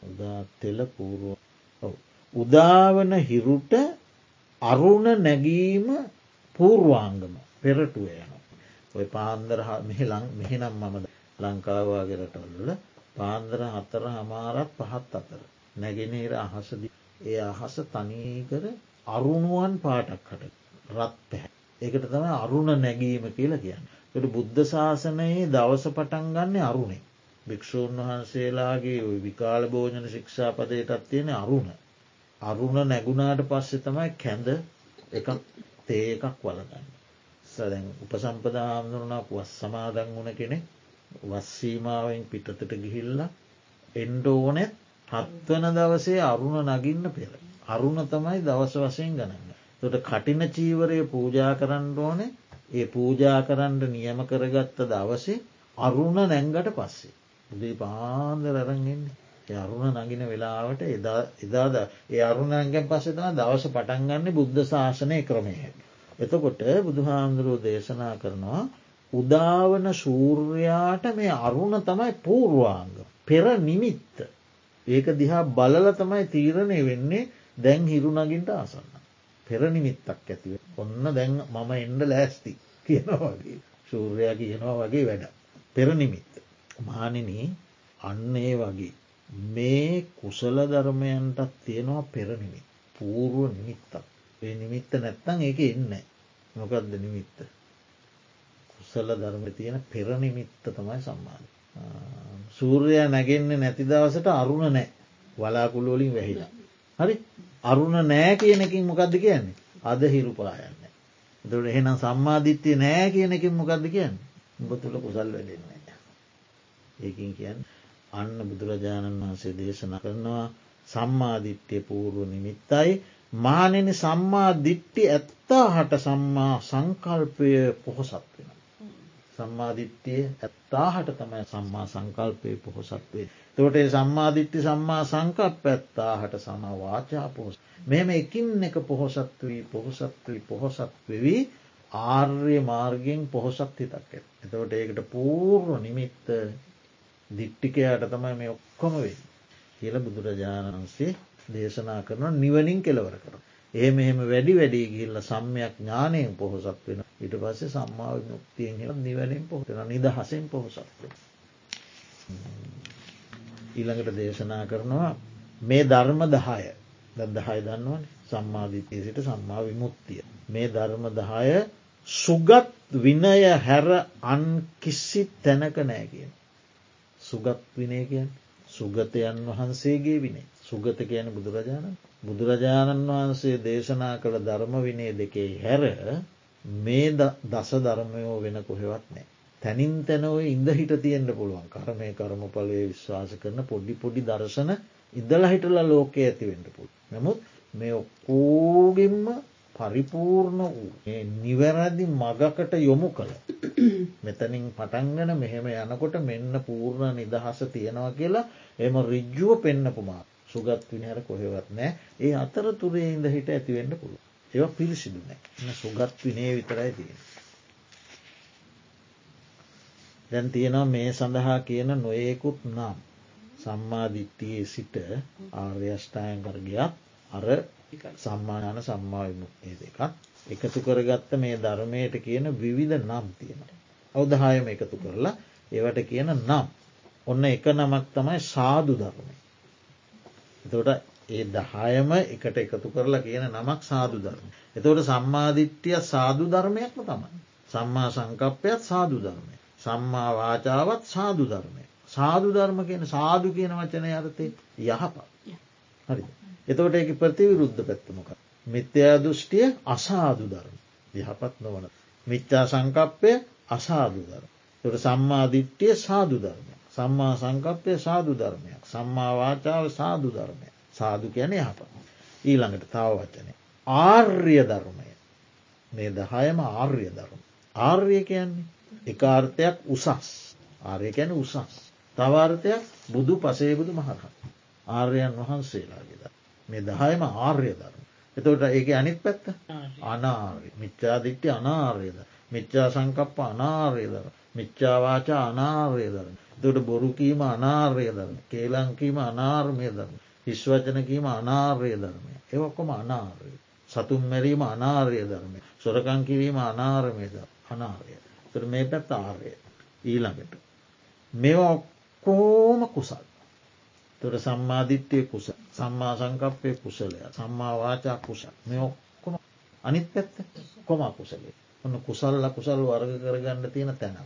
උදා තෙල පූරුව උදාවන හිරුට අරුණ නැගීම පූර්වාංගම පෙරටුව යන. ඔය පාන්දර මෙහිලං මෙහිනම් මමද ලංකාවාගේ රටවල්ල පාන්දර හතර හමාරත් පහත් අතර. නැගෙනහිර අහසද ඒ අහස තනීකර අරුණුවන් පාටක් හට රත් පැහැ. ඒකට තම අරුණ නැගීම කියලා කියන්න. ට බුද්ධ ශාසනයේ දවස පටන් ගන්න අරුණේ. භික්‍ෂූන් වහන්සේලාගේ විකාල භෝජන ශික්ෂාපදයටත් තියෙන අරුණ. අරුණ නැගුණාට පස්සෙ තමයි කැඳ එකක් තේ එකක් වලගන්න. සදැන් උපසම්පදාාමදුරනක් වස් සමාදන් වුණ කෙනෙ වස්සීමාවෙන් පිටතට ගිහිල්ල එන්ඩෝනෙත් හත්වන දවසේ අරුණ නගින්න පෙර. අරුණ තමයි දවස වසයෙන් ගණන්න. තොට කටින චීවරය පූජා කරන්න ඕනේ ඒ පූජා කරන්න නියම කරගත්ත දවසේ අරුණ නැංගට පස්සේ. උදේ පාන්දර අරගෙන්නේ. අරුණ නගින වෙලාවට එදාද ඒ අරුණන්ගෙන් පස්සෙතම දවස පටන්ගන්නේ බුද්ධ ශාසනය ක්‍රමය. එතකොට බුදුහාමුදුරුව දේශනා කරනවා උදාවන සූර්යාට මේ අරුණ තමයි පූර්වාංග. පෙර නිමිත්ත. ඒක දිහා බලල තමයි තීරණය වෙන්නේ දැන් හිරුණගින්ට ආසන්න. පෙර නිමිත්තක් ඇතිව. ඔන්න දැන් මම එන්ඩ ලෑස්ති කියනවා වගේ. සූර්යා කියනවා වගේ වැඩ. පෙරනිමිත්ත. මානනී අන්න ඒ වගේ මේ කුසල ධර්මයන්ටත් තියෙනවා පෙරනිමි. පූරුව නිමිත්තක්. ඒ නිමිත්ත නැත්තං ඒක එන්න. මොකක්ද නිමිත්ත. කුසල ධර්ම තියෙන පෙරනිමිත්ත තමයි සම්මාධ. සූර්යයා නැගෙන්නේ නැති දවසට අරුණ නෑ වලාකුළුවලින් වැහිලා. හරි අරුණ නෑ කියනකින් මොකක්ද කියන්නේ අද හිරුපායන්න. තුට එහෙනම් සම්මාධිත්‍යය නෑ කියන එකින් මොකක්ද කියන්න උඹ තුළ කුසල් වැඩෙන්නේ. ඒකින් කියන්න අන්න බුදුරජාණන් වහන්සේ දේශන කරනවා සම්මාධිත්‍යය පූර්ුව නිමිත්තයි මානෙන සම්මා දිට්ටි ඇත්තා හට සම්මා සංකල්පය පොහොසත් වෙන. සම්මාධිත්‍යය ඇත්තාහට තමයි සම්මා සංකල්පය පොහොසත්වේ. තොට සම්මාධිත්‍ය සම්මා සංකප් ඇත්තාහට සමා වාචා පොහොස්. මෙම එකින් එක පොහොසත් වී පොහොසත් වී පොහොසත් වෙවී ආර්ය මාර්ගෙන් පොහොසත් හිතක් ඇත්. එතවට ඒකට පූර්ව නිමිත්ත දිට්ටිකයාට තමයි මේ ඔක්කොම වේ. කියල බුදුරජාණන්සේ දේශනා කරන නිවනින් කෙලවර කර. ඒ මෙහෙම වැඩි වැඩි ගිල්ල සම්මයක් ඥානයෙන් පොහොසත් වෙන ඉට පස්සේ සම්මාව මුක්තියෙන් හල නිවැනින් පොහොතෙන නිදහසෙන් පොහොසත්ව. ඊළඟට දේශනා කරනවා මේ ධර්ම දහය දහය දන්නවන සම්මාධිතය සිට සම්මා විමුක්තිය. මේ ධර්ම දහය සුගත් විනය හැර අන් කිසි තැනක නෑ කියෙන්. සුගත් විනය කියෙන් සුගතයන් වහන්සේගේ විනේ සුගත කියන බුදුරජාණන් බුදුරජාණන් වහන්සේ දේශනා කළ ධර්ම විනය දෙකේ හැර මේ දස ධර්මයෝ වෙන කොහෙවත් නෑ. තැනින් තැනව ඉඳ හිට තියෙන්ට පුළුවන් කරමය කරමපලය විශ්වාස කරන පොඩි පොඩි දර්ශන ඉදල හිටලා ලෝකය ඇතිවෙන්ට පුළ. නමුත් මේ ඔක්කෝගෙන්ම පරිපූර්ණ වූ නිවැරදි මගකට යොමු කළ. මෙතනින් පටන්ගන මෙහෙම යනකොට මෙන්න පූර්ණ නිදහස තියෙනවා කියලා එම රිජ්ජුව පෙන්න්නපුමා සුගත් විනහර කොහෙවත් නෑ ඒ අතර තුරේ ඉඳ හිට ඇතිවෙන්න පුළුව. ඒව පිළිසිදු නෑ සුගත් විනේ විතරයි තියෙන. දැන් තියෙනවා මේ සඳහා කියන නොයෙකුත් නම් සම්මාධිත්‍යයේ සිට ආර්යෂ්ඨායන් කරගයක් අර සම්මානන සම්මාවිමුක්තිය දෙකක් එකතු කරගත්ත මේ ධර්මයට කියන විවිධ නම් තියෙන. අවදහායම එකතු කරලා ඒවට කියන නම් ඔන්න එක නමක් තමයි සාදු ධර්මය. එතකොට ඒ දහයම එකට එකතු කරලා කියන නමක් සාදු ධර්ම. එතවට සම්මාධිට්්‍යය සාදු ධර්මයක්ම තමයි. සම්මා සංකප්පයත් සාදු ධර්මය. සම්මා වාචාවත් සාදු ධර්මය. සාදු ධර්ම කියන සාදු කියන වචනය අරතය යහපත්. හරි. එතවට එක ප්‍රතිවිරුද්ධ පැත්තමක. මිත්‍යයා දෘෂ්ටිය අසාදු ධර්ම. යහපත් නොවන. මිච්චා සංකප්පය අසාදු ධර්ම. තොට සම්මාධිට්්‍යය සාදු ධර්මය. සම්මා සංකප්පය සාදු ධර්මයක්. සම්මා වාචාව සාදු ධර්මය. සාදු කියන යහප. ඊළඟට තව වචනය. ආර්ය ධර්මය මේ දහයම ආර්ය ධර්ම. ආර්ය කියන්නේ එකාර්ථයක් උසස් ආර්ය කැන උසස්. තවාර්ථයක් බුදු පසේබුදු මහරහ. ආර්යන් වහන්සේලාගේද. මේ දහයම ආර්ය ධර්ම. එතවට ඒක අනිත් පැත්ත අනාර්ය මිච්චාදිට්්‍ය අනාර්යද. මිච්චා සංකප්ප අනාර්යදර. මිච්චාවාචා අනාර්ය ධරන. තුට බොරුකීම අනාර්ය ධර්ම. කේලංකීම අනාර්මය ධර්ම. හිස්වචනකීම අනාර්ය ධර්මය. එවක්කොම අනාර්ය. සතුන් මැරීම අනාර්ය ධර්මය. සොරකං කිරීම අනාර්මයද අනාර්ය. තුර මේ පැත් ආර්ය ඊළඟට. මේවා ඔක්කෝම කුසල්. තුර සම්මාධිත්‍යය කුස සම්මා සංකප්පය කුසලය සම්මා වාචා කුසල් මේ ඔක්කොම අනිත් පැත්ත කොමා කුසලේ ඔන්න කුසල්ල කුසල් වර්ග කරගන්න තියෙන තැනක්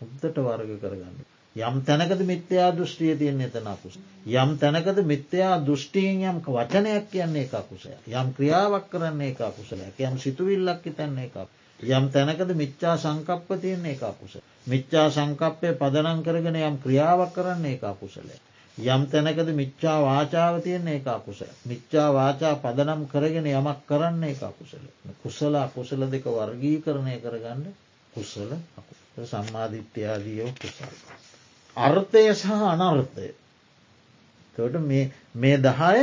උද්දට වර්ග කරගන්න. යම් තැනකද මිත්‍යයා දෘෂ්ටිය තියන්නේ එතනකුස. යම් තැනකද මිත්‍යයා දෘෂ්ටීන් යම් වචනයක් කියන්නේ එක කුසය. යම් ක්‍රියාවක් කරන්නේ එක කුසලයක් යම් සිතුවිල්ලක් තැන්නේ එකක්. යම් තැනකද මිච්චා සංකප්ප තියන්නේ එක කුස. මිච්චා සංකප්පය පදනං කරගෙන යම් ක්‍රියාවක් කරන්නේ එක කුසලය. යම් තැනකද මිච්චා වාචාව තියන්නේ එක කුස. මිච්චා වාචා පදනම් කරගෙන යමක් කරන්න එක කුසල. කුසල කුසල දෙක වර්ගී කරණය කරගන්න කුසල සම්මාධිත්‍යයාදියෝ කුසල්. අර්ථය සහ අනර්ථය. තොට මේ දහය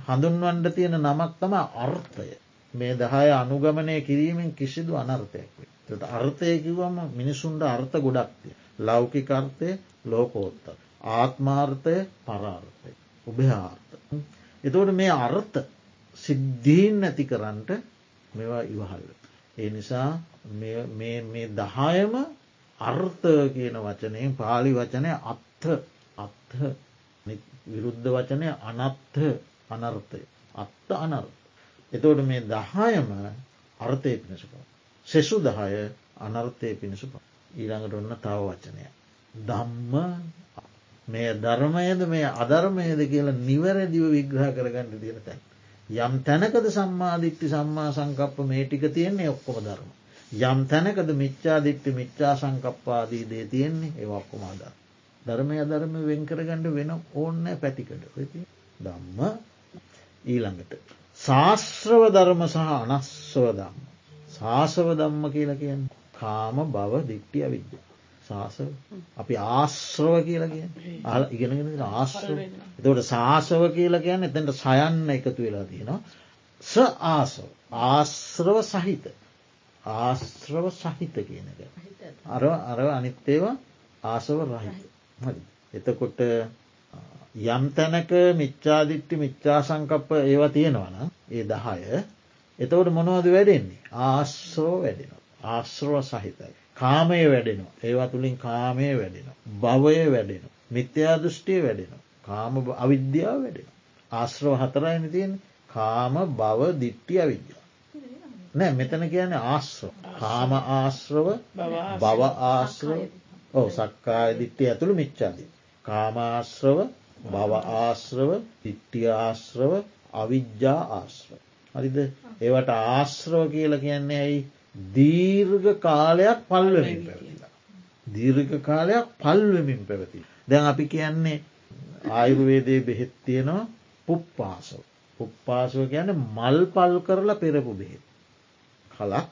හඳුන්වන්ඩ තියෙන නමක් තම අර්ථය. මේ දහය අනුගමනය කිරීමෙන් කිසිදු අනර්ථයක් වේ. තට අර්ථය කිවම මිනිසුන්ට අර්ථ ගොඩක්තිය. ලෞකිකර්ථය ලෝකෝත්ත. ආත්මාර්ථය පරාර්ථය. උභයාර්ථ. එතෝට මේ අර්ථ සිද්ධීන් නැති කරන්නට මෙවා ඉවහල්ල. ඒ නිසා මේ දහයම අර්ථ කියන වචනයෙන් පාලි වචනය අත්හ අත්හ විරුද්ධ වචනය අනත්හ අනර්ථය අත්ත අනර්ථ. එතෝට මේ දහයම අර්ථය පිණිසප. සෙසු දහය අනර්ථය පිණිසප. ඊළඟට ඔන්න තව වචනය. දම්ම මේ ධර්මයද මේ අධර්මයද කියලා නිවැරදිව විග්‍රහ කරගන්න තියෙන තැන්. යම් තැනකද සම්මාධිත්‍ති සම්මා සංකප්ප මේ ටික තියෙන්නේ ඔක්කොම ධර්ම. යම් තැනකද මිච්චාදිත්‍ය මිච්චා සංකප්පාදී දේ තියෙන්නේ ඒ ඔක්කොමාද. ධර්මය අධර්ම වෙන්කරගණඩ වෙන ඕන්න පැතිකඩ දම්ම ඊළඟට. ශාස්ත්‍රව ධර්ම සහ අනස්සව දම්ම. ශාසව දම්ම කියලා කියන්න කාම බව දික්ටිය විද්‍ය. ශාසව අපි ආශ්‍රව කියලා කිය අ ඉගෙනගෙන ආශ්‍රව එතවට ශාසව කියලා කියන්න එතැට සයන්න එකතු වෙලා තියෙනවා. ස ආසව ආශ්‍රව සහිත ආශ්‍රව සහිත කියන එක. අර අර අනිත්තේවා ආසව රහිත. එතකොට යම් තැනක මිච්චාදිට්ටි මිච්චා සංකප්ප ඒවා තියෙනවන ඒ දහය එතවට මොනවද වැඩෙන්නේ ආශ්‍රෝ වැඩෙන ආශ්‍රව සහිතයි. කාමය වැඩෙනවා ඒවා තුළින් කාමය වැඩෙන. භවය වැඩෙන. මිත්‍යා දෘෂ්ටිය වැඩෙන. කාම අවිද්‍යාව වැඩෙන. ආශ්‍රව හතරයින තියෙන් කාම බව දිට්ටිය අවිද්‍යාව. නෑ මෙතන කියන ආශ්‍රව කාම ආශ්‍රව බව ආශ්‍රව ඕ සක්කාය දිට්ටිය ඇතුළු මිච්චාදී. කාමාශ්‍රව බව ආශ්‍රව දිට්ටිය ආශ්‍රව අවිද්‍යා ආශ්‍රව. හරිද ඒවට ආශ්‍රව කියල කියන්නේ ඇයි දීර්ඝ කාලයක් පල්වමින් පැවතිලා. දීර්ඝ කාලයක් පල්වමින් පැවති. දැන් අපි කියන්නේ ආයුර්වේදය බෙහෙත් තියෙනවා පුප්පාසව. පුප්පාසව කියන මල් පල් කරලා පෙරපු බෙහෙත්. කලක්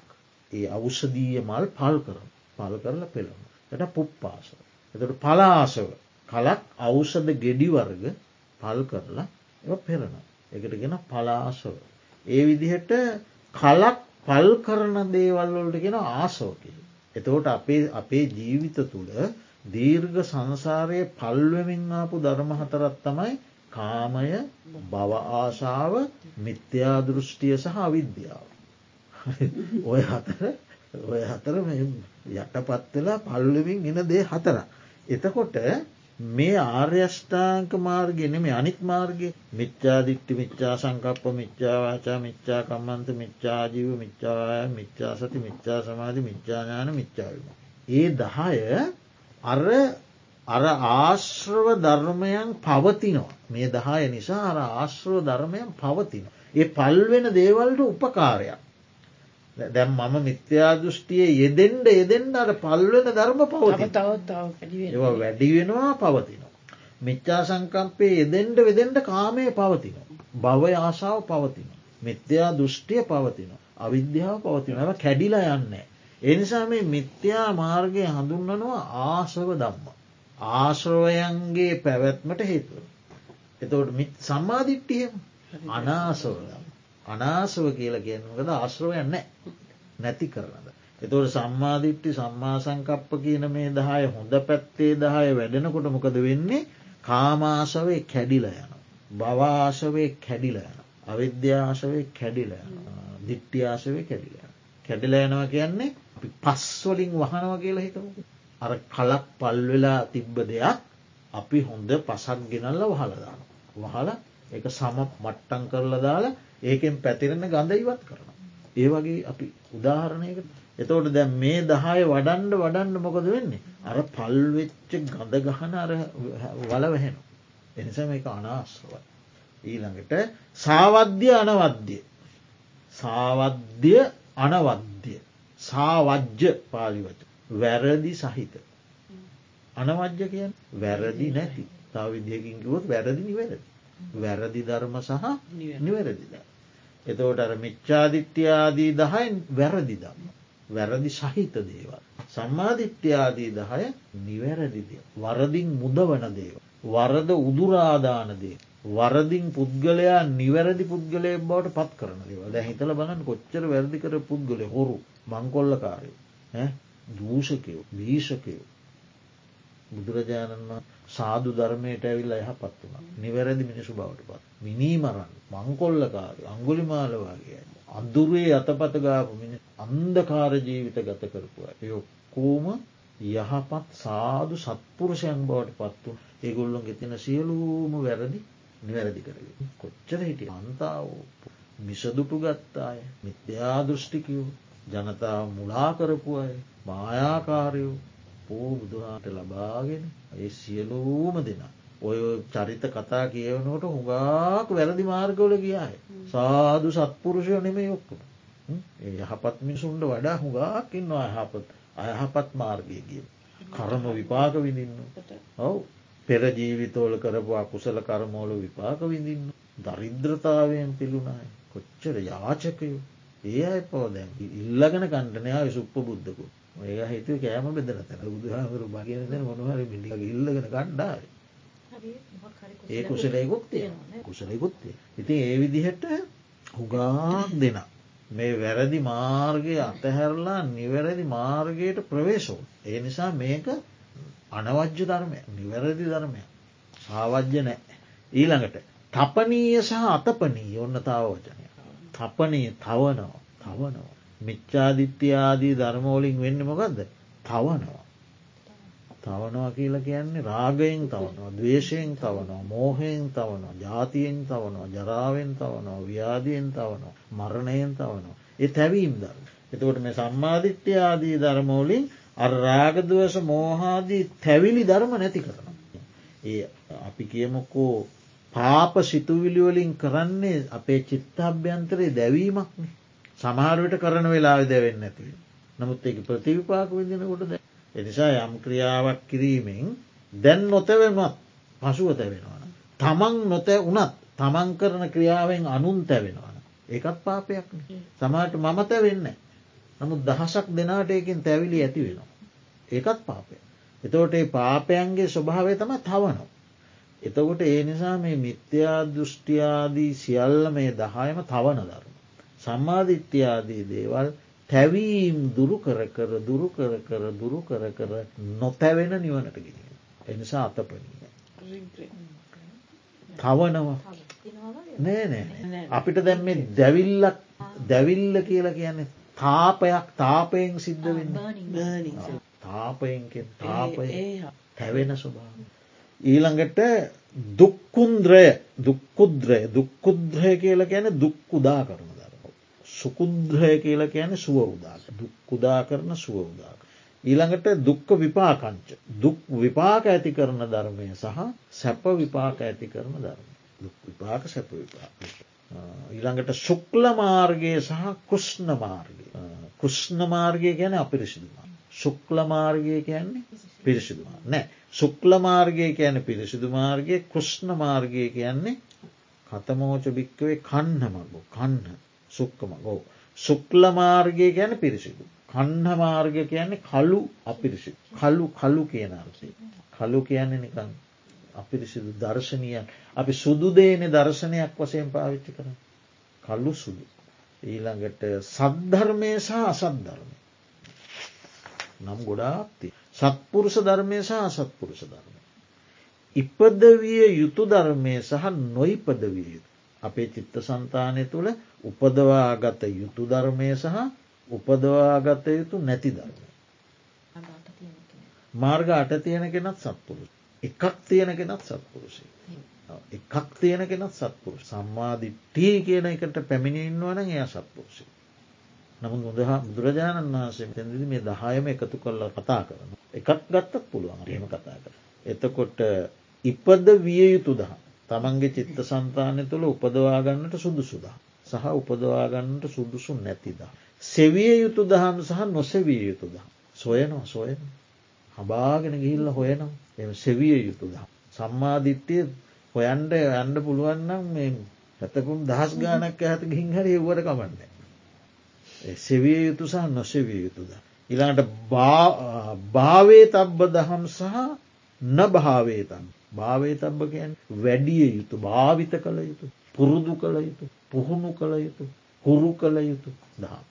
ඒ අවෂදීය මල් පල් කරන පල් කරලා පෙළම. ට පුප්පාසව. එතට පලාසව කලක් අවෂද ගෙඩිවර්ග පල් කරලා එ පෙරණ. එකට ගෙන පලාසව. ඒ විදිහට කලක් පල් කරන දේවල්වලට ගෙන ආසෝකය. එතකොට අපේ අපේ ජීවිත තුළ දීර්ඝ සංසාරයේ පල්වමින් ආපු ධර්ම හතරත් තමයි කාමය බව ආශාව මිත්‍යාදෘෂ්ටිය සහ අවිද්‍යාව. ඔය හතර ඔය හතර යටපත් වෙලා පල්ලවින් එන දේ හතර. එතකොට මේ ආර්යෂ්ඨාංක මාර්ගෙන මේ අනිත් මාර්ග මිච්චාදිට්ටි මිච්චා සංකප්ප මිච්චාවාචා මිච්චා කම්මන්ත මිච්චාජීව මිච්චාය මිච්චා සති මිච්චා සමාධි මිච්චාඥාන මිච්චාවම. ඒ දහය අර අර ආශ්‍රව ධර්මයන් පවතිනවා. මේ දහය නිසා අර ආශ්‍රව ධර්මයන් පවතින. ඒ පල්වෙන දේවල්ට උපකාරයක්. දැම් මම මිත්‍යා දෘෂ්ටිය යෙදෙන්ට යෙදෙන්ට අට පල්වෙන ධර්ම පවති වැඩි වෙනවා පවතිනවා. මිච්චා සංකම්පේ යෙදෙන්ට වෙදෙන්ට කාමය පවතින. භවය ආශාව පවතින. මිත්‍යා දෘෂ්ටිය පවතින. අවිද්‍යාව පවතිනව කැඩිලා යන්නේ. එනිසා මේ මිත්‍යා මාර්ගය හඳුන්නනවා ආශව දම්ම. ආශ්‍රවයන්ගේ පැවැත්මට හේතුව. එතවට සම්මාධිට්ටියම අනාසවදම්. අනාසව කියලා කියනකද ආශ්‍රවයන්න නැති කරනද. එතවට සම්මාධිට්ටි සම්මාසංකප්ප කියන මේ දහය හොඳ පැත්තේ දහය වැඩෙනකොට මොකද වෙන්නේ කාමාශවේ කැඩිල යන. බවාශවේ කැඩිල යන. අවිද්‍යාශවේ කැඩිල දිට්ටියාශවේ කැඩිල. කැඩිල යනවා කියන්නේ පස්වලින් වහනව කියලා හිතමක. අර කලක් පල්වෙලා තිබ්බ දෙයක් අපි හොඳ පසක් ගෙනල්ල වහලදාන. වහල එක සම මට්ටන් කරලා දාලා ඒකෙන් පැතිරෙන ගඳ ඉවත් කරන. ඒ වගේ අපි උදාහරණයකට එතවට දැ මේ දහය වඩන්ඩ වඩන්ඩ මොකද වෙන්නේ. අර පල්වෙච්ච ගඳ ගහන අර වලවහෙන. එනිසම එක අනාශ්‍රවයි. ඊළඟට සාවද්‍ය අනවද්‍ය. සාවද්‍ය අනවද්‍ය. සාවජ්‍ය පාලිවච. වැරදි සහිත. අනවජ්‍ය කියන් වැරදි නැති තාව විදියකින් කිවොත් වැරදි නිවැරදි. වැරදි ධර්ම සහ නිවැරදිද. එතවට අර මිච්චාදිත්‍යයාදී දහයෙන් වැරදි දම්ම. වැරදි සහිත දේවල්. සම්මාධිත්‍යයාදී දහය නිවැරදිදය. වරදිින් මුදවන දේව. වරද උදුරාදානදේ. වරදිින් පුද්ගලයා නිවැරදි පුද්ගලය බවට පත් කරන දේව දැ හිතල බලන්න කොච්චර වැරදි කර පුද්ගල හොරු මංකොල්ලකාරය දූෂකයෝ භීෂකයෝ බුදුරජාණන්ම සාදු ධර්මයට ඇවිල්ල යහපත් වුණ නිවැරදි මිනිසු බවට පත්. මිනීමරන්න මංකොල්ලකාර අංගුලිමාලවාගේ. අදුරේ අතපතගාපු මිනි අන්දකාර ජීවිත ගත කරපුුව. යොක්කෝම යහපත් සාදු සත්පුරුෂයන් බවට පත්තු ඒගොල්ලොන් ගෙතින සියලූම වැරදි නිවැරදි කරග. කොච්චර හිටිය අන්තාව මිසදුටු ගත්තාය මිත්‍යාදෘෂ්ටිකයෝ ජනතාව මුලා කරපු අය මායාකාරයෝ පෝ බුදුහාට ලබාගෙන ඒ සියලූම දෙනා. ඔය චරිත කතා කියවනකොට හුඟාක් වැරදි මාර්ගවල ගියාය. සාදු සත්පුරුෂය නෙමේ ඔක්කුට ඒ යහපත් මිනිසුන්ට වඩා හුඟාක් ඉන්නවා අයහපත් අයහපත් මාර්ගය කිය කරම විපාක විඳින්න. ඔවු. පෙර ජීවිතෝල කරපු අකුසල කරමෝල විපාක විඳින්න. දරිද්‍රතාවයෙන් පිළුණයි. කොච්චර යාචකයෝ. ඒ අයි පෝදැන් ඉල්ලගෙන කණ්ටනයා සුප්ප බුද්ධකු ඒ හිතුව කෑම බෙදන තැන බුදුහාමරු බගෙන මොනහර මිඩිල ඉල්ලගෙන කණ්ඩාව ඒ කුසලයකුත්තිය කුසලයකුත්තිය ඉතින් ඒ විදිහට හුගාක් දෙන මේ වැරදි මාර්ගය අතහැරලා නිවැරදි මාර්ගයට ප්‍රවේශෝ. ඒ නිසා මේක අනවජ්‍ය ධර්මය නිවැරදි ධර්මය සාවජ්‍ය නෑ. ඊළඟට තපනීය සහ අතපනී ඔන්න තාව වචනය. තපනී තවනවා තවනවා. මිච්චාදිත්‍යයාදී ධර්මෝලින් වෙන්න මොකක්ද තවනවා. තවනවා කියලා කියන්නේ රාගයෙන් තවනවා දවේශයෙන් තවනවා මෝහයෙන් තවනවා ජාතියෙන් තවනවා ජරාවෙන් තවනවා ව්‍යාධියෙන් තවනවා මරණයෙන් තවනවා. ඒ තැවීම් දරම. එතකොට මේ සම්මාධිත්‍යයාදී ධර්මෝලින් අරාගදවස මෝහාදී තැවිලි ධර්ම නැති කරනවා. ඒ අපි කියමකෝ පාප සිතුවිලිවලින් කරන්නේ අපේ චිත්තාභ්‍යන්තරයේ දැවීමක්නේ. සමහරුවට කරන වෙලා දැවෙන්න ඇතිව. නමුත් ඒක ප්‍රතිවිපාක විදිනකොට එනිසා යම් ක්‍රියාවක් කිරීමෙන් දැන් නොතැවෙනවත් පසුව තැවෙනවන. තමන් නොතැ වනත් තමන් කරන ක්‍රියාවෙන් අනුන් තැවෙනවන. ඒකත් පාපයක් සමට මම තැවෙන්න. නමුත් දහසක් දෙනාට ඒකින් තැවිලි ඇති වෙනවා. ඒකත් පාපය. එතවට ඒ පාපයන්ගේ ස්වභාවය තම තවනවා. එතකොට ඒ නිසා මේ මිත්‍යා දෘෂ්ටියාදී සියල්ල මේ දහයම තවන ධර්ම. සම්මාධිත්‍යයාදී දේවල් තැවීම් දුරු කර කර දුරු කර කර දුරු කර කර නොතැවෙන නිවනට ගෙනිය. එනිසා අතපනීය. තවනවා නෑ නෑ අපිට දැම් මේ දැවිල්ලක් දැවිල්ල කියලා කියන්නේ තාපයක් තාපයෙන් සිද්ධ වෙන්න තාපයෙන්ෙන් තාපය තැවෙන ස්වභාව. ඊළඟට දුක්කුන්ද්‍රය දුක්කුද්‍රය දුක්කුද්‍රය කියලා ගැන දුක්කුදා කරන දර. සුකුද්‍රය කියලා කියන සුව උදාක. දුක්කුදා කරන සුව උදාක. ඊළඟට දුක්ක විපාකංච. දුක් විපාක ඇති කරන ධර්මය සහ සැප විපාක ඇති කරන ධර්ම දුක් විපාක සැප විපාක. ඊළඟට ශුක්ල මාර්ගය සහ කුෂ්ණ මාර්ගය. කුෂ්ණ මාර්ගය ගැන අපිරිසිදුමා. ශුක්ල මාර්ගය කියන්නේ පිරිසිදුමා නෑ. ශුක්ල මාර්ගය කියන පිරිසිදු මාර්ගය. කෘෂ්ණ මාර්ගය කියන්නේ කතමෝච භික්කවේ කන්න මගු කන්න. සුක්කම ගෝ. ශුක්ල මාර්ගය ගැන පිරිසිදු. කන්න මාර්ග කියන්නේ කලු අපිරිසි කලු කලු කියන අර්ථය. කලු කියන්නේ නිකන් අපිරිසිදු දර්ශනයන් අපි සුදු දේන දර්ශනයක් වසයෙන් පාවිච්චි කර කල්ලු සුදු. ඊළඟට සද්ධර්මය සහ අසද්ධර්මය. නම් ගොඩාත්ති. සත්පුරුෂ ධර්මය සහ අසත්පුරුෂ ධර්මය. ඉපදවිය යුතු ධර්මය සහ නොයිපදවිය යුතු. අපේ චිත්ත සන්තානය තුළ උපදවාගත යුතු ධර්මය සහ උපදවාගත යුතු නැති ධර්මය. මාර්ග අට තියෙන කෙනත් සත්පුරුෂ. එකක් තියෙන කෙනත් සත්පුරුෂය. එකක් තියෙන කෙනත් සත්පුරුෂ සම්මාධිට්ටී කියන එකට පැමිණින්වන එය සත්පුරුෂය. නමුත් මුදහ බුදුරජාණන් වහන්සේ තැදි මේ දහයම එකතු කරලා කතා කරන. එකක් ගත්තත් පුළුවන් එහෙම කතා කර. එතකොට ඉපද විය යුතු දහ. තමන්ගේ චිත්ත සන්තානය තුළ උපදවාගන්නට සුදුසුදා. සහ උපදවාගන්නට සුදුසු නැතිද. සෙවිය යුතු දහම් සහ නොසෙවිය යුතු දහ. සොයනවා සොයන. හබාගෙන ගිහිල්ල හොයනම් එම සෙවිය යුතු දහ. සම්මාධිත්‍යය හොයන්ට යන්න පුළුවන්නම් මේ හැතකුම් දහස් ගානක් ඇහත ගිහින් හරි එව්වට කමන්නේ. සෙවිය යුතු සහ නොසෙවිය යුතුද. ඉළඟට භාවේ තබ්බ දහම් සහ න භාවේතන් භාවේ තබ්බකයන් වැඩිය යුතු භාවිත කළ යුතු පුරුදු කළ යුතු පුහුණු කළ යුතු හුරු කළ යුතු දහම්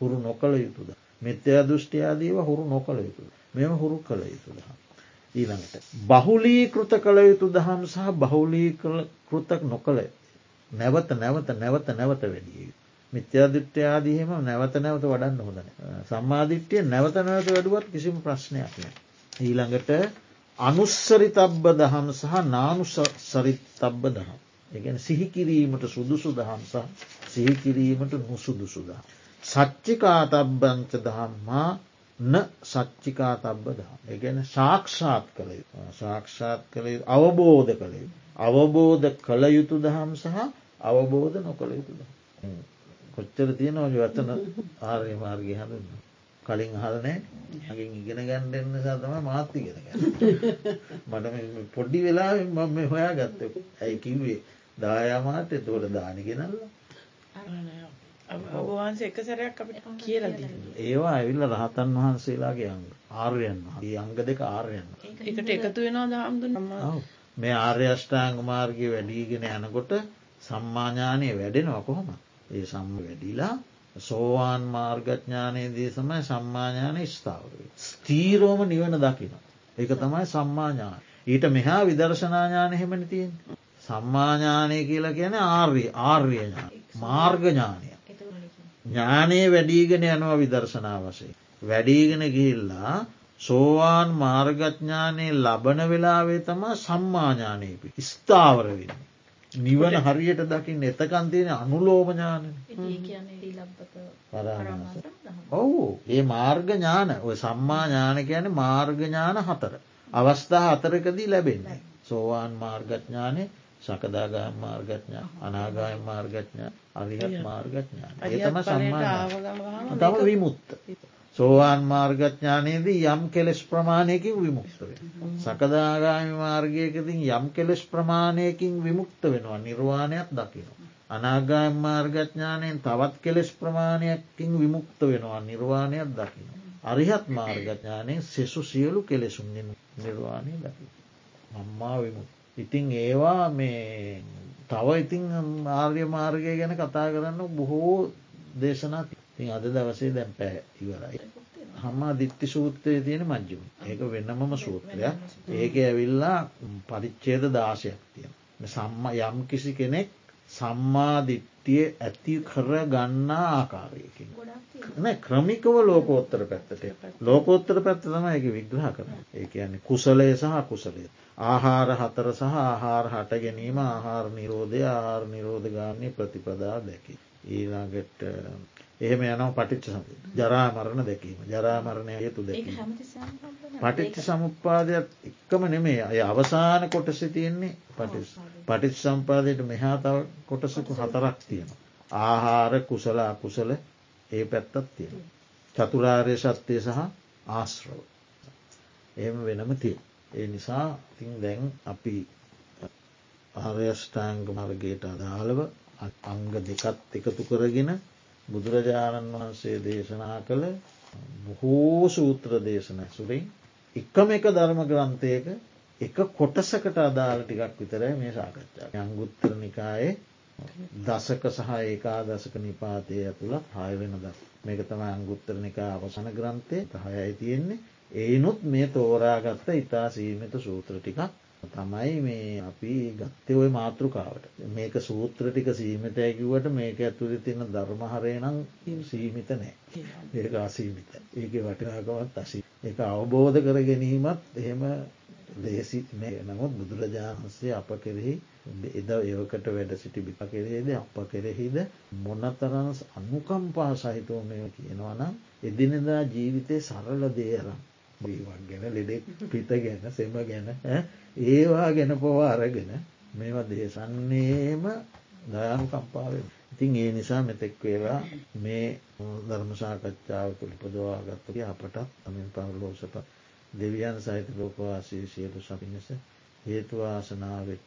හුරු නොකළ යුතුද මෙත්‍යයා දෘෂ්ටියාදීව හුරු නොකළ යුතු මෙම හුරු කළ යුතු දහම්. ඊළඟට. බහුලී කෘත කළ යුතු දහම් සහ බහුලී කෘතක් නොකළ නැවත නැවත නැවත නැවත වැඩිය යුතු. මිත්‍යාදිට්්‍යයාදීහෙම නැවත නැවත වඩන්න හොදන. සම්මාධිට්්‍යය නැවත නැවත වැඩුවත් කිසිම ප්‍රශ්නයක් නෑ. ඊළඟට අනුස්සරි තබ්බ දහම් සහ නානු සරිත් තබ්බ දහම්. එකන සිහිකිරීමට සුදුසු දහම් සහ සිහිකිරීමට නුසුදුසු දහම්. සච්චිකා තබ්බංච දහම්මා න සච්චිකා තබ්බ දහම්. එකන සාක්ෂාත් කළ සාක්ෂාත් කළ අවබෝධ කළේ. අවබෝධ කළ යුතු දහම් සහ අවබෝධ නොකළ යුතු දහම්. කොච්චර තියෙන ඔජ වචන ආර්ය මාර්ගය හඳන්න. කලින් හලනෑ හගින් ඉගෙන ගණ්ඩෙන්න සාතම මාත්ති ගෙන මට පොඩ්ඩි වෙලා මම හොයා ගත්ත ඇයි කිව්වේ? දායාමාට එතකොට දානි ගෙනල්ලා. ඔබවහන්ස එක සැරයක් අපිට කියලා ඒවා ඇවිල්ල රහතන් වහන්සේලාගේ අංග ආර්යන් ඒ අංග දෙක ආර්යන් එකට එකතු වෙනවා දහම්දු නම මේ ආර්යෂ්ඨාංග මාර්ගය වැඩීගෙන යනකොට සම්මාඥානය වැඩෙනවා කොහොම ඒ සම්ම වැඩිලා සෝවාන් මාර්ගඥානයේදී සමයි සම්මාඥාන ස්ථාවරය. ස්තීරෝම නිවන දකින. ඒක තමයි සම්මාඥාන. ඊට මෙහා විදර්ශනාඥාන හෙමනි තියෙන්. සම්මාඥානය කියලා කියන ආර්ය ආර්යඥාන මාර්ගඥානය. ඥානයේ වැඩීගෙන යනවා විදර්ශනා වසේ. වැඩීගෙන ගිහිල්ලා සෝවාන් මාර්ගඥානයේ ලබන වෙලාවේ තමා සම්මාඥානයපි ස්ථාවරවෙන්න. නිවන හරියට දකිින් එතකන් තියෙන අනුලෝමඥාන ඔවු. ඒ මාර්ග ඥාන ඔය සම්මා ඥාන කියන මාර්ගඥාන හතර. අවස්ථා අතරකදී ලැබෙන්නේ. සෝවාන් මාර්ගඥානය සකදාගාය මාර්ගඥා අනාගාය මාර්ගඥා අරිහත් මාර්ගඥාන. ඒතම සම්මා තම විමුත්ත. සෝවාන් මාර්ගඥානයේදී යම් කෙලෙස් ප්‍රමාණයකින් විමුක්ත වෙන. සකදාගාමි මාර්ගයකතින් යම් කෙලෙස් ප්‍රමාණයකින් විමුක්ත වෙනවා නිර්වාණයක් දකිනවා. අනාගාම මාර්ගඥානයෙන් තවත් කෙලෙස් ප්‍රමාණයකින් විමුක්ත වෙනවා නිර්වාණයක් දකින. අරිහත් මාර්ගඥානයෙන් සෙසු සියලු කෙලෙසුන්ෙන් නිර්වාණය දකි. අම්මා විමුක්. ඉතිං ඒවා මේ තව ඉතිං ආර්ය මාර්ගය ගැන කතා කරන්න බොහෝ දේශනා තින් අද දවසේ දැන් පෑ ඉවරයි. හම්මා දිත්ති සූත්‍රය තියෙන මජ්ජුම ඒක වෙන්නමම සූත්‍රයක් ඒක ඇවිල්ලා පරිච්චේද දාශයක් තියෙන. සම්ම යම් කිසි කෙනෙක් සම්මාධිට්ටිය ඇති කර ගන්නා ආකාරයකින්. නෑ ක්‍රමිකව ලෝකෝත්තර පැත්තට ලෝකෝත්තර පැත්ත තම එක විග්‍රහ කරන ඒ කියන්නේ කුසලය සහ කුසලේ. ආහාර හතර සහ ආහාර හට ගැනීම ආහාර නිරෝධය ආහාර නිරෝධගානය ප්‍රතිපදා දැකි. ඊලාගට එහෙම යනව පටිච්ච සම ජරා මරණ දැකීම ජරාමරණය හේතු දැකීම. පටිච්ච සමුපාදයක් එක්කම නෙමේ අය අවසාන කොටස තියෙන්නේ පටිස් පටිච් සම්පාදයට මෙහා තව කොටසකු හතරක් තියෙන. ආහාර කුසල අකුසල ඒ පැත්තත් තියෙන. චතුරාර්ය සත්‍යය සහ ආශ්‍රව. එහෙම වෙනම තිය. ඒ නිසා තින් දැන් අපි ආර්යෂ්ඨාංග මර්ගයට අදාළව අංග දෙකත් එකතු කරගෙන බුදුරජාණන් වහන්සේ දේශනා කළ බොහෝ සූත්‍ර දේශන සුරින් එකම එක ධර්ම ග්‍රන්ථයක එක කොටසකට අදාළ ටිකක් විතරයි මේ සාකච්ඡා අංගුත්තර නිකායේ දසක සහ ඒකා දසක නිපාතය ඇතුළත් හය වෙන දස් මේක තම අංගුත්තර නිකා අවසන ග්‍රන්ථය හයයි තියෙන්නේ. ඒනුත් මේ තෝරාගත්ත ඉතා සීමිත සූත්‍ර ටිකක් තමයි මේ අපි ගත්තය ඔය මාතෘකාවට. මේක සූත්‍ර ටික සීමිත ඇකිවට මේක ඇතුළි තින්න ධර්මහරය නම් සීමිත නෑ. ඒක අසීමිත. ඒක වටිනාකවත් අසි එක අවබෝධ කර ගැනීමත් එහෙම දේසි නමුත් බුදුරජාණන්සේ අප කෙරෙහි එද ඒවකට වැඩ සිටි බිප කෙරේද අප කෙරෙහිද මොනතරනස් අනුකම්පා සහිතව මෙ කියනවනම් එදිනෙදා ජීවිතය සරල දේරම් බීවක් ගැන ලෙඩෙක් පිත ගැන සෙම ගැන ඒවා ගැන පොවා අරගෙන මේවා දේශන්නේම දයානු කම්පාවෙන්. ඉතින් ඒ නිසා මෙතෙක් වේලා මේ ධර්මසාකච්ඡාව තුළ පදවාගත්තක අපට අමින් පවලෝසප දෙවියන් සහිත ලෝකවාසී සියලු සපිනිස හේතුවාසනාවෙත්